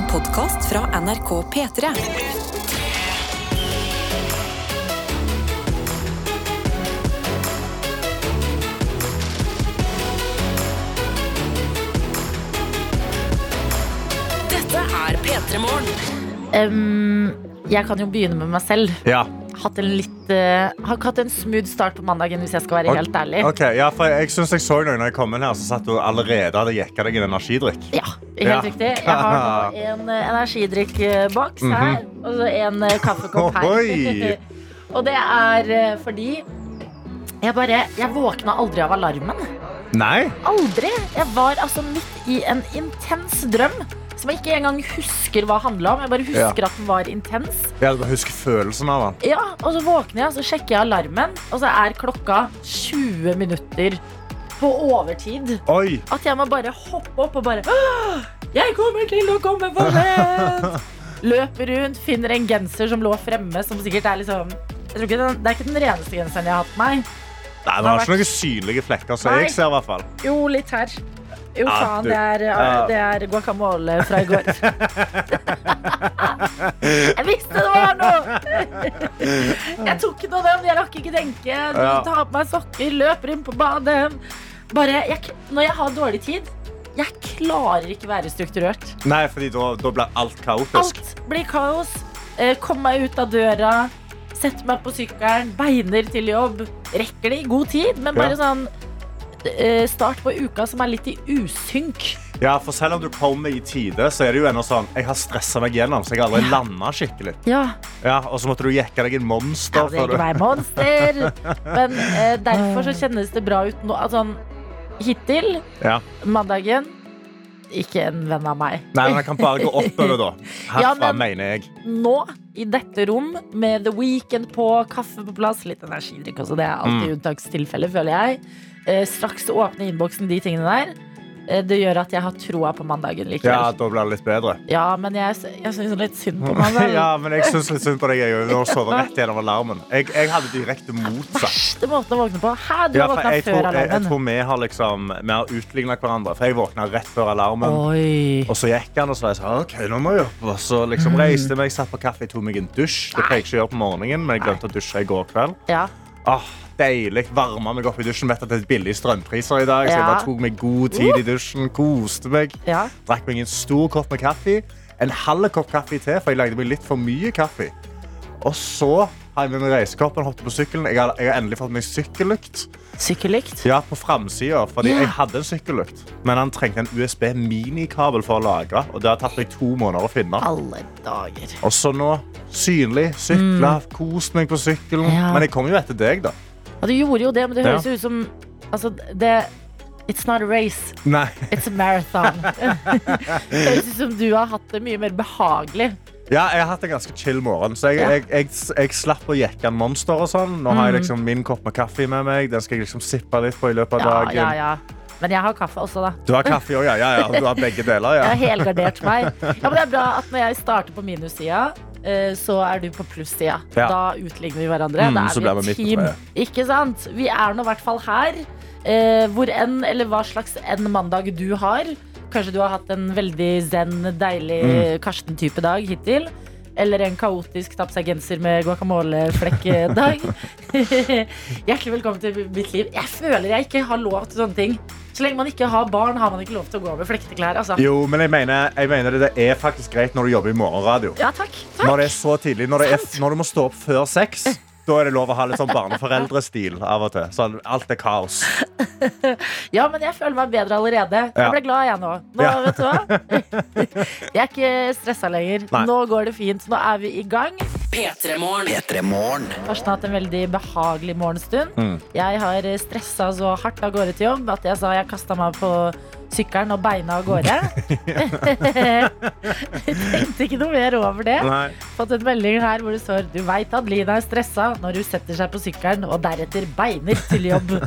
En podkast fra NRK P3. Dette er P3 Morgen. Um, jeg kan jo begynne med meg selv. Ja. Hatt en litt, uh, har ikke hatt en smooth start på mandagen, hvis jeg skal være okay. helt ærlig. Ok, ja, for Jeg syns jeg så noe når jeg kom inn her, så satt du allerede hadde jekka deg en energidrikk. Ja, helt Ja. riktig. Jeg har nå en eh, energidrikkboks her, og så en eh, kaffekopp her. Og det er fordi jeg bare Jeg våkna aldri av alarmen. Nei? Aldri! Jeg var altså midt i en intens drøm som jeg ikke engang husker hva handla om. Jeg bare husker at den var intens. Jeg bare husker følelsen av den. Ja, og så våkner jeg, så sjekker jeg alarmen, og så er klokka 20 minutter på overtid. Oi! At jeg må bare hoppe opp og bare Jeg kommer til å komme for sent! Løper rundt, finner en genser som lå fremme, som sikkert er liksom jeg tror ikke den, Det er ikke den reneste genseren jeg har hatt på meg. Nei, Den har ikke noen synlige flekker, så Nei. jeg ser i hvert fall. Jo, litt her. Jo, faen, det er, det er guacamole fra i går. jeg visste det var noe! Jeg tok noe av den, jeg rakk ikke tenke. Du tar på meg sokker, løper inn på badet. Bare, jeg, når jeg har dårlig tid, jeg klarer ikke være strukturert. Nei, fordi da, da blir alt kaotisk. Alt blir kaos. Eh, Kom meg ut av døra, sette meg på sykkelen, beiner til jobb. Rekker det i god tid, men bare Ja. sånn Start på uka som er litt i usynk. Ja, for selv om du kommer i tide, så er det jo ennå sånn Jeg har stressa meg gjennom, så jeg har aldri Ja. landa skikkelig. Ja, Ja, Og så måtte du jekke deg en monster. ja det er ikke monster. Men eh, derfor så kjennes det bra ut nå. Altså, hittil, Ja. mandagen, ikke en venn av meg. Nei, men jeg kan bare gå oppover, da. Herfra, Ja, men- mener jeg. Nå, i dette rom, med The Weekend på, kaffe på plass, litt energidrikk også, det er alltid Mm. unntakstilfelle, føler jeg. Eh, straks åpne innboksen, de tingene der. Eh, det gjør at jeg har troa på mandagen Ja, da blir det litt bedre. Ja, men jeg, jeg syns litt synd på mandag. Ja, men jeg syns litt synd på deg. Jeg når sovet rett gjennom alarmen. Jeg, jeg hadde direkte motsatt. Verste måten å våkne på. Hæ, du Ja, har våkna før tror, jeg, jeg tror vi har liksom Vi har utligna hverandre. For jeg våkna rett før alarmen. Oi. Og så gikk han, og så var jeg sånn, ok, nå må jeg opp. Og så liksom reiste jeg meg, satt på kaffe, tok meg en dusj. Det pleier jeg ikke å gjøre på morgenen, men jeg glemte å dusje i går kveld. Ja. Åh, deilig. Varma meg opp i dusjen. Vet at det er billige strømpriser i dag, så jeg bare tok meg god tid i dusjen, koste meg. ja. Drakk meg en stor kopp med kaffe. En halv kopp kaffe til, for jeg lagde meg litt for mye kaffe. Og så har jeg med meg reisekoppen, hoppet på sykkelen. Jeg har, jeg har endelig fått meg sykkellykt. Sykkellykt. Ja, på framsida, fordi Ja. jeg hadde en sykkellykt. Men han trengte en USB minikabel for å lagre, og det har tatt meg to måneder å finne. Alle dager. Og så nå, synlig, sykla, kost meg på sykkelen. Mm. Ja. Men jeg kom jo etter deg, da. Ja, du gjorde jo det, men det høres jo ut som Altså, det It's not a race, Nei. it's a marathon. det høres ut som du har hatt det mye mer behagelig. Ja, jeg har hatt en ganske chill morgen, så jeg, Ja. jeg, jeg, jeg slapp å jekke en monster og sånn. Nå har Mm. jeg liksom min kopp med kaffe med meg. Den skal jeg liksom sippe litt på i løpet av Ja, dagen. ja, ja. Men jeg har kaffe også, da. Du har kaffe òg, ja. ja, ja. Du har begge deler, Jeg har helgardert meg. Ja, men det er bra at når jeg starter på minussida, eh, så er du på plussida. Ja. Da utligner vi hverandre. Mm, da er vi et team. Ikke sant? Vi er nå i hvert fall her. Eh, hvor enn, eller hva slags enn mandag du har. Kanskje du har hatt en veldig zen, deilig Mm. Karsten-type dag hittil. Eller en kaotisk tapp seg genser med guacamole-flekk-dag. Hjertelig velkommen til mitt liv. Jeg føler jeg ikke har lov til sånne ting. Så lenge man ikke har barn, har man ikke lov til å gå med flekkete klær. Altså. Jo, men jeg mener, jeg mener det, det er faktisk greit når du jobber i morgenradio. Ja, takk. takk. Når det er så tidlig, når, er, når du må stå opp før seks, da er det lov å ha litt sånn barneforeldrestil av og til. Sånn, alt er kaos. Ja, men jeg føler meg bedre allerede. Ja. Jeg ble glad, jeg nå. Nå, Ja. vet du hva? Jeg er ikke stressa lenger. Nei. Nå går det fint. Nå er vi i gang. P3 P3 Morgen. Karsten har hatt en veldig behagelig morgenstund. Mm. Jeg har stressa så hardt av gårde til jobb at jeg sa jeg kasta meg på sykkelen og beina av gårde. Tenkte ikke noe mer over det. Nei. Fått en melding her hvor det står Du veit at Lina er stressa når hun setter seg på sykkelen og deretter beiner til jobb.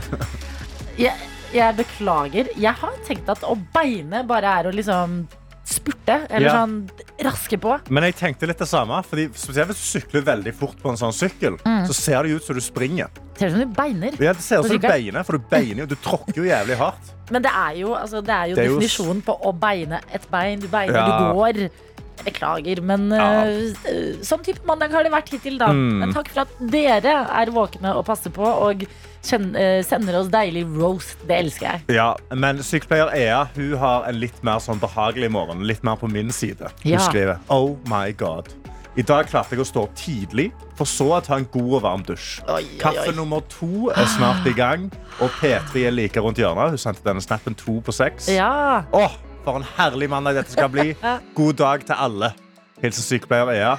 Jeg, jeg beklager. Jeg har tenkt at å beine bare er å liksom spurte. Eller Ja. sånn raske på. Men jeg tenkte litt det samme. Fordi spesielt Hvis du sykler veldig fort på en sånn sykkel, Mm. så ser det ut som du springer. Ser ut som du beiner. Ja, det ser ut som du beiner, for du beiner jo. Du tråkker jo jævlig hardt. Men det er jo, altså, det er jo Det er jo- definisjonen på å beine et bein. Du beiner, Ja. du går. Beklager, men Ja. uh, sånn type mandag har det vært hittil, da. Mm. Men takk for at dere er våkne og passer på og sender oss deilig roast. Det elsker jeg. Ja, men sykepleier Ea hun har en litt mer sånn behagelig morgen. Litt mer på min side. Hun Ja. skriver Oh my god. I dag klarte jeg å stå opp tidlig, for så å ta en god og varm dusj. Oi, oi, Kaffe nummer to er snart i gang, og P3 er like rundt hjørnet. Hun sendte denne snappen to på seks. Ja. Åh, for en herlig mandag dette skal bli. God dag til alle. Hilsen sykepleier Ea.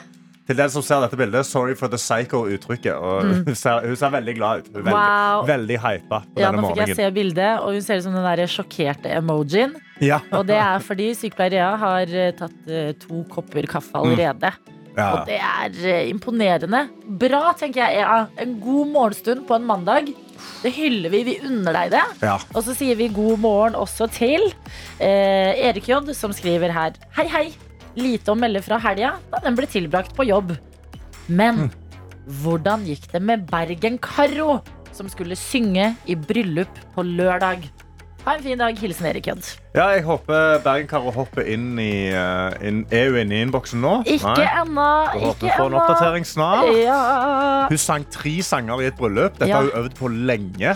Til den som ser dette bildet, sorry for the psycho-uttrykket. Mm. Hun, ser, hun ser veldig glad ut. Veldig, Mm. Wow. veldig hypa på ja, denne nå fikk jeg se bildet, og hun ser ut som den der sjokkerte emojien. Ja. Og det er fordi sykepleier Rea har eh, tatt eh, to kopper kaffe allerede. Ja. Og det er eh, imponerende. Bra, tenker jeg, Ea. En god morgenstund på en mandag. Det hyller vi. Vi unner deg det. Ja. Og så sier vi god morgen også til eh, Erik J, som skriver her. Hei, hei. Lite å melde fra helga da den ble tilbrakt på jobb. Men hvordan gikk det med Bergen-Karo, som skulle synge i bryllup på lørdag? Ha en fin dag. Hilsen Erik Jødd. Ja, jeg håper Bergen-Karo hopper inn i uh, inn, Er hun inne i innboksen nå? Ikke ennå. Ikke får en oppdatering snart. Ja. Hun sang tre sanger i et bryllup. Dette Ja. har hun øvd på lenge.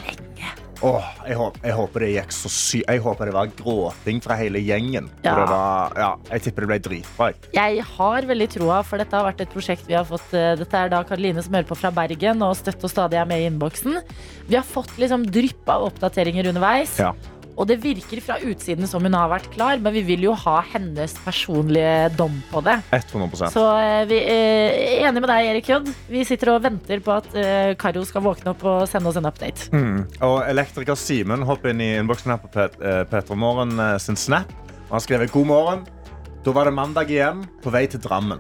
Åh, jeg, håper, jeg håper det gikk så sy Jeg håper det var gråting fra hele gjengen. Ja. Det var, ja, jeg tipper det ble dritbra. jeg. Jeg har veldig troa, for dette har vært et prosjekt vi har fått eh, Dette er da Karoline som hører på fra Bergen og støtt og stadig er med i innboksen. Vi har fått liksom drypp av oppdateringer underveis. Ja. Og det virker fra utsiden som hun har vært klar, men vi vil jo ha hennes personlige dom på det. 100 Så eh, vi er enig med deg, Erik Jodd. Vi sitter og venter på at eh, Karo skal våkne opp og sende oss en update. mm. Og elektriker Simen hopper inn i innboksen her på Pet eh, Morgen eh, sin snap. Og han skriver god morgen. Da var det mandag igjen, på vei til Drammen.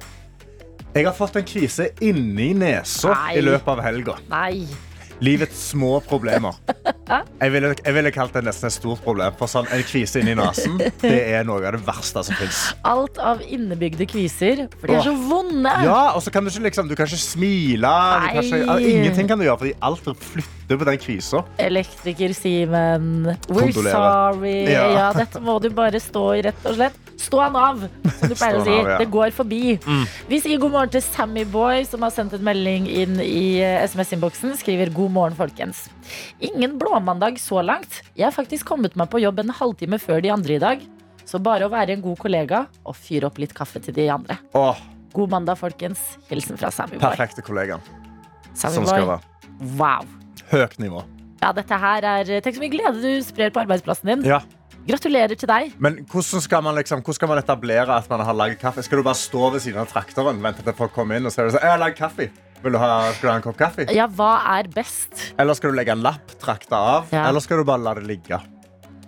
Jeg har fått en kvise inni nesa i løpet av helga. Nei. Livets små problemer. Jeg ville, jeg ville kalt det nesten et stort problem. For sånn, En kvise inni nesen det er noe av det verste som fins. Alt av innebygde kviser, for de er så vonde. Ja, og så kan du ikke liksom, du kan ikke smile. Du kan ikke, ingenting kan du gjøre, fordi alt flytter på den kvisa. Elektriker Simen, we're Kondolerer. sorry. Ja. Ja. dette må du bare stå i, rett og slett. Stå han av, som du pleier å si. han av, ja. Det går forbi. Vi sier god morgen til Sammy Boy, som har sendt en melding inn i eh, SMS-innboksen. Skriver god morgen, folkens. Ingen blåmandag så langt. Jeg har faktisk kommet meg på jobb en halvtime før de andre i dag. Så bare å være en god kollega og fyre opp litt kaffe til de andre. Åh, God mandag, folkens. Hilsen fra Sammy Boy. perfekte kollegaen. Sammy Sånn skal Boy. være. Wow. Høyt nivå. Ja, dette her er Tenk så mye glede du sprer på arbeidsplassen din. Ja. Gratulerer til deg. Men hvordan skal, man liksom, hvordan skal man etablere at man har laget kaffe? Skal du bare stå ved siden av traktoren vente til folk kommer inn og så er det sånn, jeg har laget kaffe? Vil du ha, skal du ha en kopp kaffe? Ja, hva er best? Eller skal du legge en lapp, trakte av? Ja. Eller skal du bare la det ligge?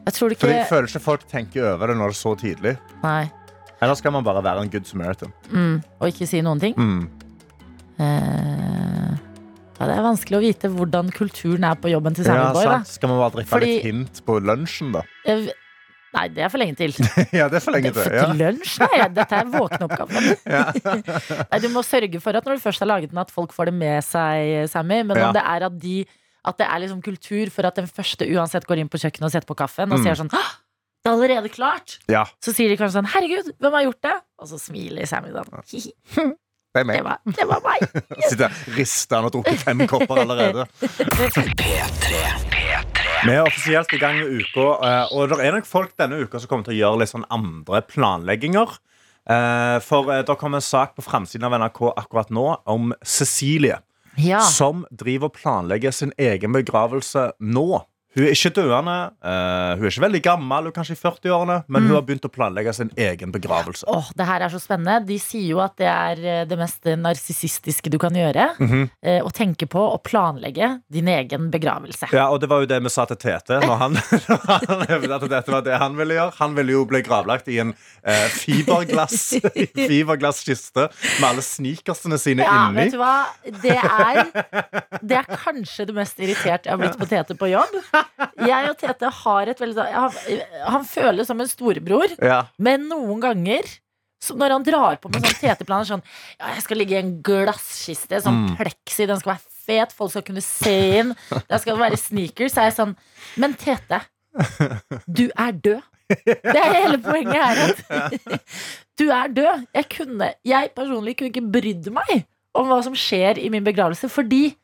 Jeg tror ikke... Fordi jeg føler ikke folk tenker over det når det er så tidlig. Nei. Eller skal man bare være en good Samaritan? Mm. Og ikke si noen ting? Mm. Eh, ja, det er vanskelig å vite hvordan kulturen er på jobben til Sammy Ja, Boy. Da. Skal man bare drikke Fordi- litt hint på lunsjen, da? Jeg- Nei, det er for lenge til. ja, det er for lenge til. Ja. til lunsj? Nei, dette er våkneoppgaven. Nei, du må sørge for at når du først har laget den, at folk får det med seg, Sammy. Men Ja. om det er at de at det er liksom kultur for at den første uansett går inn på kjøkkenet og setter på kaffen og Mm. sier sånn «Hå! Det er allerede klart! ja, Så sier de kanskje sånn 'herregud, hvem har gjort det?' Og så smiler Sammy sånn. Det Det var, det var meg. Sitter rister han og drukket fem kopper allerede. Vi er offisielt i gang med uka, eh, og det er nok folk denne uka som kommer til å gjøre litt sånn andre planlegginger. Eh, For eh, det kommer en sak på framsiden av NRK akkurat nå om Cecilie, Ja. som driver og planlegger sin egen begravelse nå. Hun er ikke døende, uh, hun er ikke veldig gammel, hun er kanskje i 40-årene, men hun har begynt å planlegge sin egen begravelse. Åh, det her er så spennende. De sier jo at det er eh, det mest narsissistiske du kan gjøre. Mm -hmm. uh, Å tenke på å planlegge din egen begravelse. Ja, og det var jo det vi sa til Tete når han, hevdet at dette var det han ville gjøre. Han ville jo bli gravlagt i en uh, fiberglass fiberglasskiste med alle sneakersene sine Ja, inni. vet du hva? Det er, det er kanskje det mest irriterte jeg har blitt på Tete på jobb. Jeg og Tete har et veldig sånn- Han, han føles som en storebror, Ja. men noen ganger så når han drar på med sånn Tete-planer sånn Ja, jeg skal ligge i en glasskiste, sånn Mm. pleksi, den skal være fet, folk skal kunne se inn. Det skal være sneakers. Så er jeg sånn Men Tete, du er død. Det er hele poenget her. Du er død. Jeg kunne, jeg personlig kunne ikke brydd meg om hva som skjer i min begravelse, fordi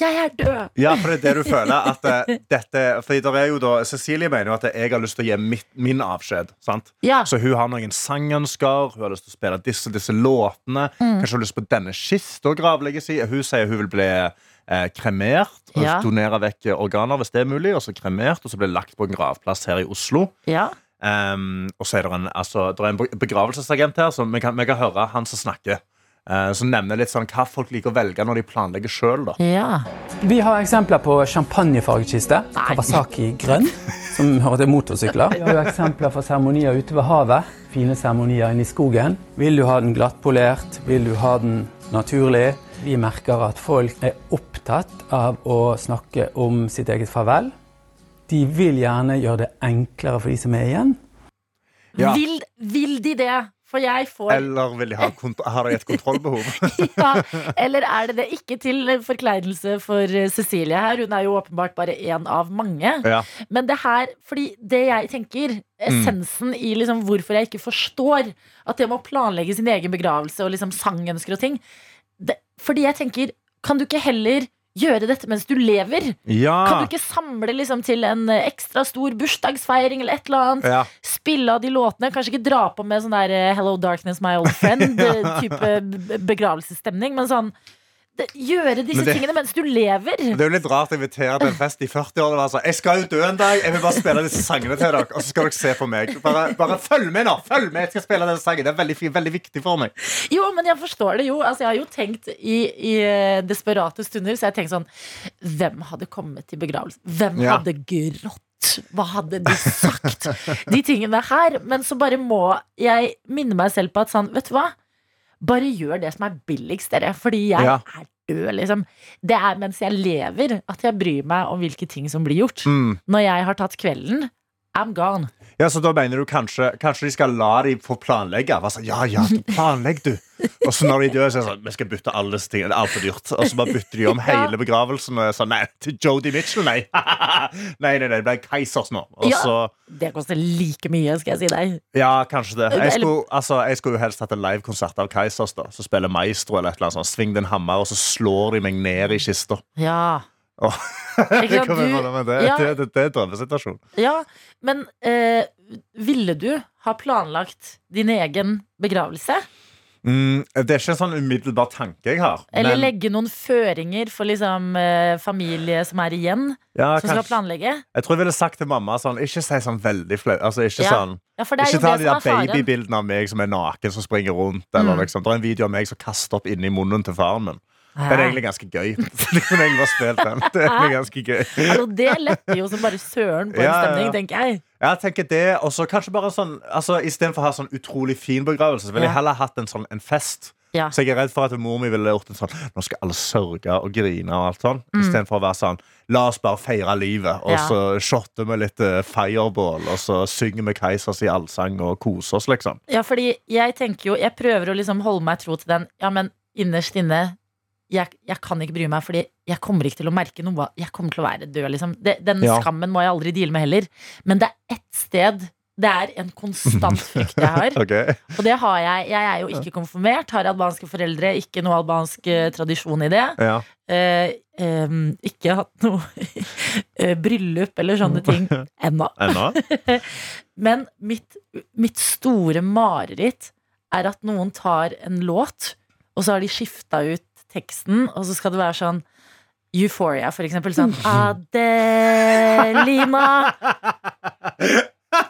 jeg er død. Ja, for det er det du føler at eh, dette For der er jo da Cecilie mener jo at jeg har lyst til å gi mitt, min avskjed. Sant? Ja. Så hun har noen sangønsker, hun har lyst til å spille disse disse låtene. Mm. Kanskje hun har lyst på denne kista gravlegges i. Hun sier hun vil bli eh, kremert. Og Ja. donere vekk organer hvis det er mulig. Og så kremert, og så bli lagt på en gravplass her i Oslo. Ja. Um, og så er det en, altså, det er en begravelsesagent her, så vi kan, vi kan høre han som snakker. Eh, som nevner litt sånn hva folk liker å velge når de planlegger sjøl. ja. Vi har eksempler på champagnefargekiste, Kawasaki grønn, som hører til motorsykler. Vi har jo eksempler for seremonier ute ved havet, fine seremonier inne i skogen. Vil du ha den glattpolert? Vil du ha den naturlig? Vi merker at folk er opptatt av å snakke om sitt eget farvel. De vil gjerne gjøre det enklere for de som er igjen. Ja. Vil, vil de det? For jeg får Eller vil de ha, har de et kontrollbehov? ja, Eller er det det? Ikke til forkleinelse for eh, Cecilie her. Hun er jo åpenbart bare én av mange. ja. Men det her, fordi det jeg tenker Essensen i liksom hvorfor jeg ikke forstår at det må planlegge sin egen begravelse og liksom sangønsker og ting det, Fordi jeg tenker, kan du ikke heller gjøre dette mens du lever? Kan du ikke samle liksom til en eh, ekstra stor bursdagsfeiring eller et eller annet? ja. Spille av de låtene? Kanskje ikke dra på med sånn der eh, Hello Darkness, my old friend-type begravelsesstemning, men sånn Gjøre disse Men det- tingene mens du lever. Det er jo litt rart å invitere til en fest i 40-årene. Altså. Jeg skal jo dø en dag, jeg vil bare spille disse sangene til dere. Og så skal dere se på meg. Bare, bare følg med, nå! Følg med, jeg skal spille denne sangen. Det er veldig, veldig viktig for meg. Jo, men jeg forstår det jo. Altså, jeg har jo tenkt i, i eh, desperate stunder, så jeg har tenkt sånn Hvem hadde kommet til begravelsen? Hvem Ja. hadde grått? Hva hadde de sagt? De tingene her. Men så bare må jeg minne meg selv på at sånn, vet du hva? Bare gjør det som er billigst, dere. Fordi jeg Ja. er død, liksom. Det er mens jeg lever at jeg bryr meg om hvilke ting som blir gjort. Mm. Når jeg har tatt kvelden, I'm gone. Ja, så da mener du kanskje Kanskje de skal la de få planlegge? Sånn, ja, ja, planlegg du Og så når de dør, så er det sånn Vi skal bytte alle disse tingene. Det er altfor dyrt. Og så bare bytter de om hele begravelsen. Og sånn, nei, til Jodie Mitchell, nei. nei, nei, nei, det ble Keisers nå. Og Ja. så Det koster like mye, skal jeg si deg. Ja, kanskje det. Jeg skulle, altså, jeg skulle jo helst hatt en livekonsert av Keisers. da Så spiller Maestro eller et eller annet sånt. Sving din hammer, og så slår de meg ned i kista. Ja. Åh. Ikke sant, du- det, ja. det, det, det er en drømmesituasjon. Ja, men eh, ville du ha planlagt din egen begravelse? Mm, det er ikke en sånn umiddelbar tanke jeg har. Eller men- legge noen føringer for liksom, eh, familie som er igjen, ja, som skal planlegge? Jeg tror jeg ville sagt til mamma sånn Ikke si sånn veldig flaut. Altså, ikke Ja, sånn Ja, Ikke ta det de der er babybildene av meg som er naken, som springer rundt. Eller, Mm. liksom. Det er en video av meg som kaster opp inni munnen til faren min. Den er egentlig ganske gøy. De kunne egentlig spilt den. Det er egentlig ganske gøy. Altså, det letter jo som bare søren på en stemning, ja. tenker jeg. Ja, tenker det, og så kanskje bare sånn altså, Istedenfor å ha sånn utrolig fin begravelse, så ville jeg heller hatt en sånn en fest. Ja. Så jeg er redd for at mor mi ville gjort en sånn Nå skal alle sørge og grine og alt sånn. Mm. Istedenfor å være sånn La oss bare feire livet, og Ja. så shotter vi litt eh, fireball, og så synger vi Keisers i allsang og koser oss, liksom. Ja, fordi jeg tenker jo Jeg prøver å liksom holde meg tro til den. Ja, men innerst inne jeg, jeg kan ikke bry meg, fordi jeg kommer ikke til å merke noe. Jeg kommer til å være død, liksom. Det, den Ja. skammen må jeg aldri deale med heller. Men det er ett sted Det er en konstant frykt jeg har. okay. Og det har jeg. Jeg er jo ikke konfirmert, har albanske foreldre, ikke noe albansk eh, tradisjon i det. Ja. Eh, eh, ikke hatt noe eh, bryllup eller sånne ting ennå. Ennå? Men mitt, mitt store mareritt er at noen tar en låt, og så har de skifta ut teksten, og så skal det være sånn Euphoria, for eksempel. Sånn Adelima.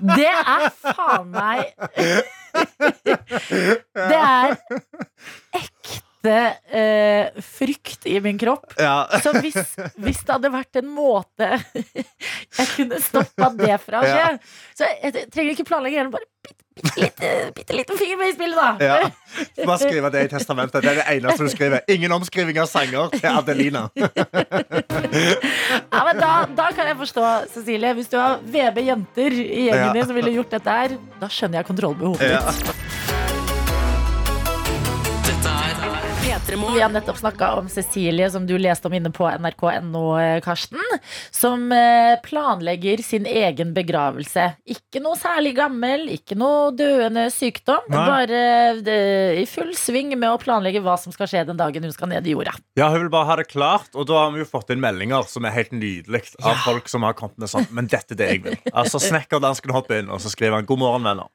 Det er faen meg Det er ekte eh, frykt i min kropp. Ja. Så hvis, hvis det hadde vært en måte jeg kunne stoppa det fra å skje Ja. Så jeg trenger ikke planlegge heller, bare bitte, bitte, lite, bitte liten finger med i spillet, da. Ja. Bare skrive det i testamentet. Det er det eneste du skriver. Ingen omskriving av sanger til Adelina. Ja, men da, da kan jeg forstå, Cecilie. Hvis du har VB jenter i gjengen din som ville gjort dette her, da skjønner jeg kontrollbehovet ditt. Vi har nettopp snakka om Cecilie, som du leste om inne på nrk.no, eh, Karsten. Som eh, planlegger sin egen begravelse. Ikke noe særlig gammel, ikke noe døende sykdom. Nei. Bare eh, i full sving med å planlegge hva som skal skje den dagen hun skal ned i jorda. Ja, Hun vil bare ha det klart, og da har vi jo fått inn meldinger som er helt nydelig. Av Ja. folk som har kommet med sånn Men dette er det jeg vil. Altså Snekkerdansken hopper inn, og så skriver han God morgen, venner.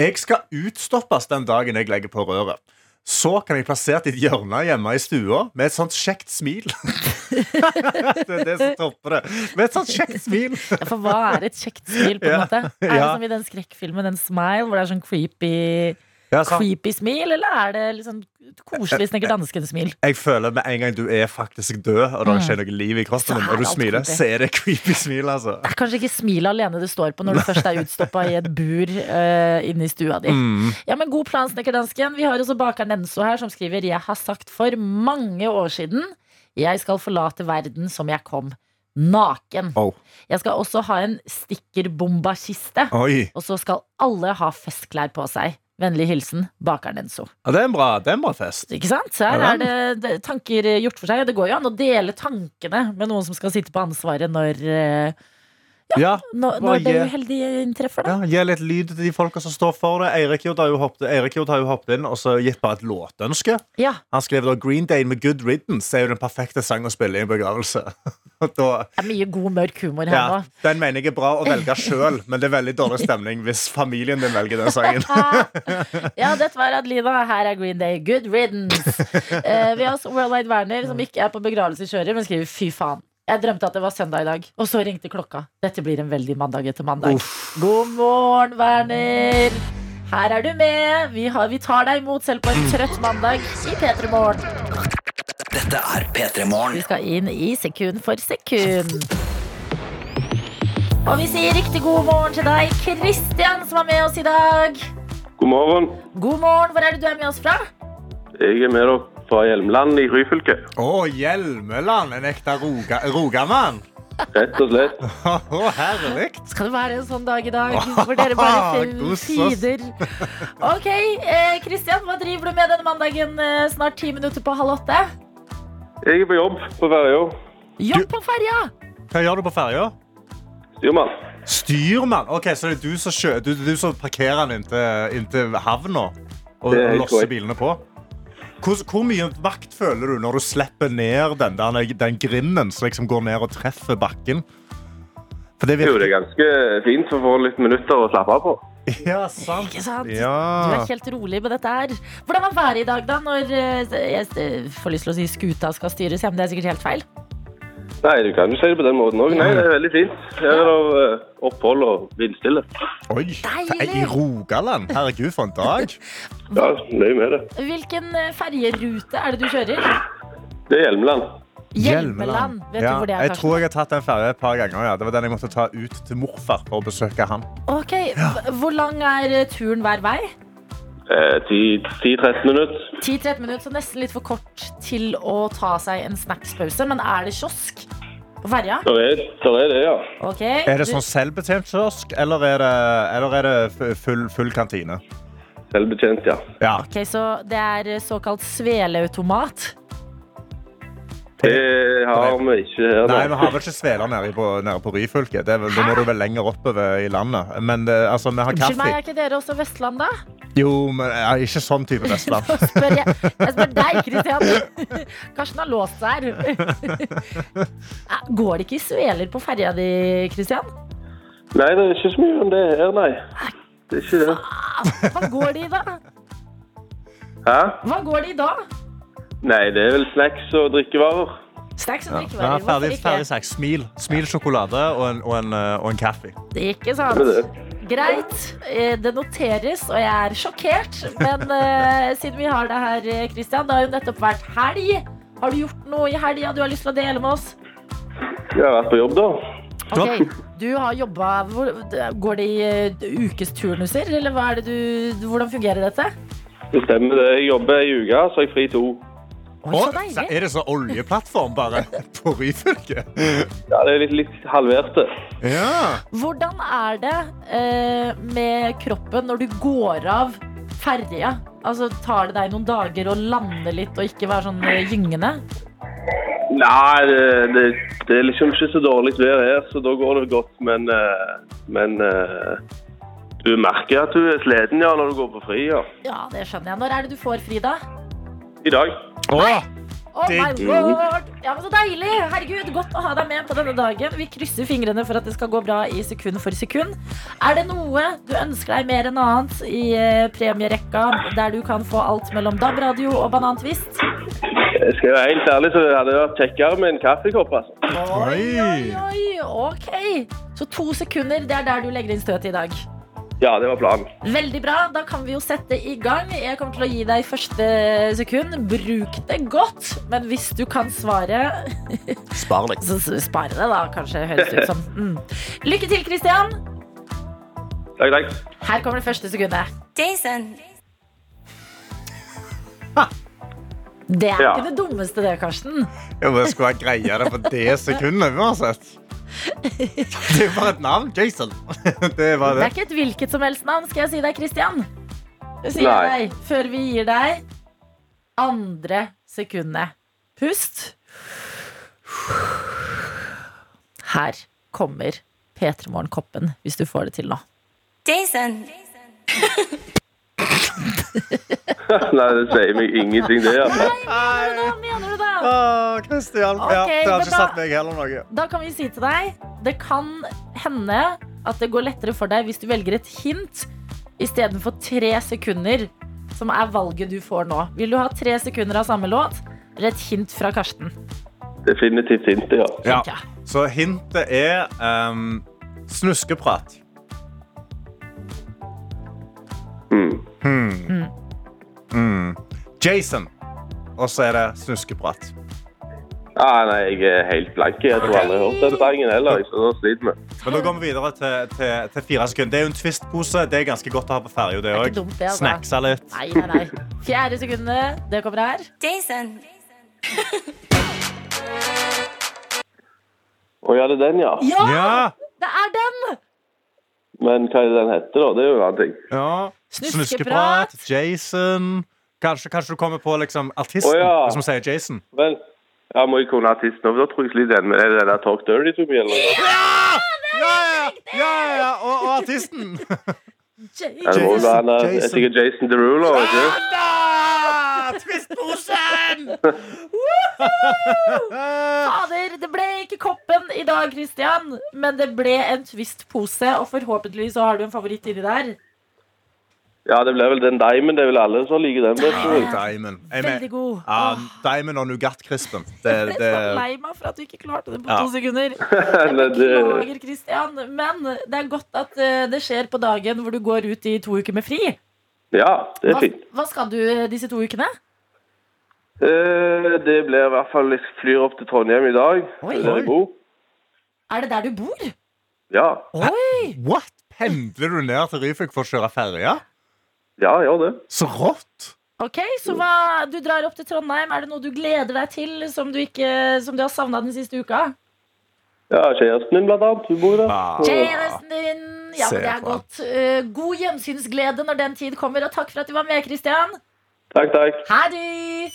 Jeg skal utstoppes den dagen jeg legger på røret. Så kan jeg plassere i et hjørne hjemme i stua med et sånt kjekt smil. det er det som topper det. Med et sånt kjekt smil. Ja, For hva er et kjekt smil, på en måte? Er det ja. som i den skrekkfilmen, den Smile, hvor det er sånn creepy, Ja, creepy smil, eller er det liksom koselig snekker dansken-smil? Jeg føler med en gang du er faktisk død, og det ikke er noe liv i kroppen din, og du smiler, creepy. så er det creepy smil, altså. Det er kanskje ikke smilet alene det står på når du først er utstoppa i et bur uh, inne i stua di. Mm. Ja, men God plan, snekkerdansken. Vi har også bakeren Enso her, som skriver Jeg har sagt for mange år siden jeg skal forlate verden som jeg kom. Naken. Oh. Jeg skal også ha en stikkerbombakiste. Og så skal alle ha festklær på seg. Vennlig hilsen bakeren Enzo. Ja, det er en bra, det er en bra fest. Ikke sant? Så her Ja er det, det tanker gjort for seg. Det går jo an å dele tankene med noen som skal sitte på ansvaret når, eh, Ja, når, når det uheldige inntreffer. Da. Ja, Gi litt lyd til de folka som står for det. Eirik Jod har jo hoppet, inn og så gitt bare et låtønske. Ja. Han skrev da Green Day med Good Riddance er jo den perfekte sangen å spille i en begravelse. Da, Det er mye god, mørk humor her ja, den mener jeg er bra å velge sjøl, men det er veldig dårlig stemning hvis familien din velger den sangen. Ja, dette var Adelina. Her er Green Day. Good riddance. Eh, vi har også Worldwide Werner, som ikke er på begravelseskjører, men skriver fy faen. Jeg drømte at det var søndag i dag, og så ringte klokka. Dette blir en veldig mandag etter mandag. God morgen, Werner. Her er du med. Vi, har, vi tar deg imot selv på en trøtt mandag i P3 Morgen. Dette er P3 Morgen. Vi skal inn i sekund for sekund. Og vi sier riktig god morgen til deg, Kristian, som er med oss i dag. God morgen. God morgen. Hvor er det du er med oss fra? Jeg er med dere fra Hjelmeland i Ryfylke. Å, Hjelmeland! En ekte roga, rogamann! Rett og slett. Å, herlig! Skal det være en sånn dag i dag hvor dere bare tider? OK, Kristian, Ok, eh, Kristian, hva driver du med denne mandagen eh, snart ti minutter på halv åtte? Jeg er på jobb på ferja. Jobb på ferja! Hva gjør du på ferja? Styrmann. Styrmann? Ok, Så det er du som, kjø, du, du som parkerer den inntil, inntil havna og losser bilene på? Hvor, hvor mye makt føler du når du slipper ned den, der, den grinden som liksom går ned og treffer bakken? For det Jo, det er ganske fint å få litt minutter å slappe av på. Ja, sant. Ikke sant? Du er helt rolig med dette her. Hvordan var været i dag, da? Når eh, jeg får lyst til å si skuta skal styres? Ja, men det er sikkert helt feil. Nei, du kan jo si det på den måten òg. Nei, det er veldig fint. Her er det eh, opphold og vindstille. Oi, Deilig. I Rogaland? Herregud, for en dag. Ja, nøye med det. Hvilken eh, ferjerute er det du kjører? Det er Hjelmeland. Hjelmeland. Vet Ja, du hvor det er, jeg tror jeg har tatt den ferja et par ganger. Ja. Det var den jeg måtte ta ut til morfar for å besøke han. Ok, Hvor lang er eh, turen hver vei? Eh, 10-13 minutter. 10-13 minutter, så nesten litt for kort til å ta seg en snackspause. Men er det kiosk på ferja? Så er, der er det, ja. Okay. Er det sånn selvbetjent kiosk, eller er det, eller er det full, full kantine? Selvbetjent, ja. Ja. Ok, Så det er såkalt sveleautomat? Det har vi ikke her. Nei, vi har vel ikke sveler nede på, nede på Ryfylke. Det da må du vel lenger oppover i landet. Men det, altså, vi har Unnskyld meg, er ikke dere også Vestland, da? Jo, men er ikke sånn type Vestland. Spør jeg, jeg spør deg, Kristian. Karsten har låst seg her. Går det ikke i sveler på ferja di, Kristian? nei, det er ikke så mye om det her, nei. Det er ikke det. Hva går det i da? Hæ? Hva går det i da? Nei, det er vel snacks og drikkevarer. Snacks og Ja, drikkevarer. ferdig, Hvorfor ferdig snacks. Smil. Smil sjokolade og en, og en, eh, og en kaffe. Ikke sant? Det det. Greit. Eh, Det noteres, og jeg er sjokkert. Men uh, siden vi har det her, Christian, det har jo nettopp vært helg. Har du gjort noe i helga du har lyst til å dele med oss? Jeg har vært på jobb, da. Ok, Du har jobba Går det i ukesturnuser, eller hva er det du, hvordan fungerer dette? Det stemmer det. Jeg jobber ei uke, så har jeg fri to. Oi, så er det så oljeplattform bare på Ryfylke? Ja, det er litt, litt halverte. Ja. Hvordan er det eh, med kroppen når du går av ferja? Altså, Tar det deg noen dager å lande litt og ikke være sånn eh, gyngende? Nei, det, det, det er liksom ikke så dårlig vær her, så da går det godt. Men, eh, men eh, du merker at du er sliten ja, når du går på fri. Ja. Ja, det skjønner jeg. Når er det du får fri, da? I dag. Åh, Oh my Det- lord! Ja, men Så deilig! Herregud, Godt å ha deg med på denne dagen. Vi krysser fingrene for at det skal gå bra i sekund for sekund. Er det noe du ønsker deg mer enn annet i eh, premierekka, der du kan få alt mellom DAB-radio og banantvist? Jeg skal være helt ærlig, så det hadde vært kjekkere med en kaffekopp. altså. Oi, oi, oi, ok. Så to sekunder, det er der du legger inn støtet i dag. Ja, det var planen. Veldig bra. Da kan vi jo sette i gang. Jeg kommer til å gi deg første sekund. Bruk det godt. Men hvis du kan svare, spar deg. så spar det, da. Kanskje høres det ut som. Mm. Lykke til, Christian. Takk, takk. Her kommer det første sekundet. Jason. Det er Ja. ikke det dummeste, det, Karsten. Jo, men skulle jeg greia det på det sekundet uansett? Det er bare et navn. Jason. Det var Det er ikke et hvilket som helst navn, skal jeg si deg, Christian. Det sier Nei. før vi gir deg andre sekundet. Pust. Her kommer P3 Morgen-koppen, hvis du får det til nå. Jason. Nei, det sier meg ingenting, det. altså. Hva da? Åh, ja, det har ikke da- satt meg heller noe. Da kan vi si til deg Det kan hende at det går lettere for deg hvis du velger et hint istedenfor tre sekunder, som er valget du får nå. Vil du ha tre sekunder av samme låt, eller et hint fra Karsten? Definitivt hintet, ja. Ja. Så hintet er um, snuskeprat. Mm. Hmm. Mm. Jason. Og så er det snuskeprat. Ah, nei, jeg er helt blank. Jeg tror aldri jeg har hørt den sangen heller. Så da sliter vi. Men da går vi videre til, til, til fire sekunder. Det er jo en twist-pose. Det er ganske godt å ha på ferja, det òg. altså. Snacksa litt. Nei, nei, nei. Fjerde sekundet, det kommer her. Jason. Å ja, det er den, ja. Ja, Ja! det er den! Men hva er det den heter, da? Det er jo en annen ting. ja. Snuskeprat. Snuskeprat. Jason. Kanskje, kanskje du kommer på liksom, artisten, oh, ja. hvis vi sier Jason. Vel, ja, må jeg kunne artisten òg? Da tror jeg sliter den med er det den der Talk Dirty to me, eller noe? Ja! Ja, ja, ja, ja. Og, og artisten. Jason. Jason. Jeg Jason. sikkert Jason Derulo, ikke? Da! Twist-posen! Fader, det ble ikke koppen i dag, Christian, men det ble en Twist-pose, og forhåpentligvis så har du en favoritt inni der. Ja, det ble vel den Diamond. Det er vel alle som liker den best. tror. Diamond. Jeg med. Veldig god. Ja, Diamond og Nougat-krispen. Det, jeg ble det, så lei meg for at du ikke klarte det på Ja. to sekunder. Beklager, Christian, men det er godt at eh, det skjer på dagen hvor du går ut i to uker med fri. ja, det er fint. hva skal du eh, disse to ukene? Eh, Det blir i hvert fall Jeg flyr opp til Trondheim i dag. Oi. der jeg bor. Er det der du bor? Ja, Oi! What? Pendler du ned til Ryfylke for å kjøre ferja? Ja, gjør det. Så rått! Ok, så hva, Du drar opp til Trondheim. Er det noe du gleder deg til som du, ikke, som du har savna den siste uka? Ja, Kjæresten min, blant annet. Hun bor der. Ah. Kjæresten din! Ja, men det er godt. Eh, god gjensynsglede når den tid kommer, og takk for at du var med, Christian. Takk, takk. Ha det!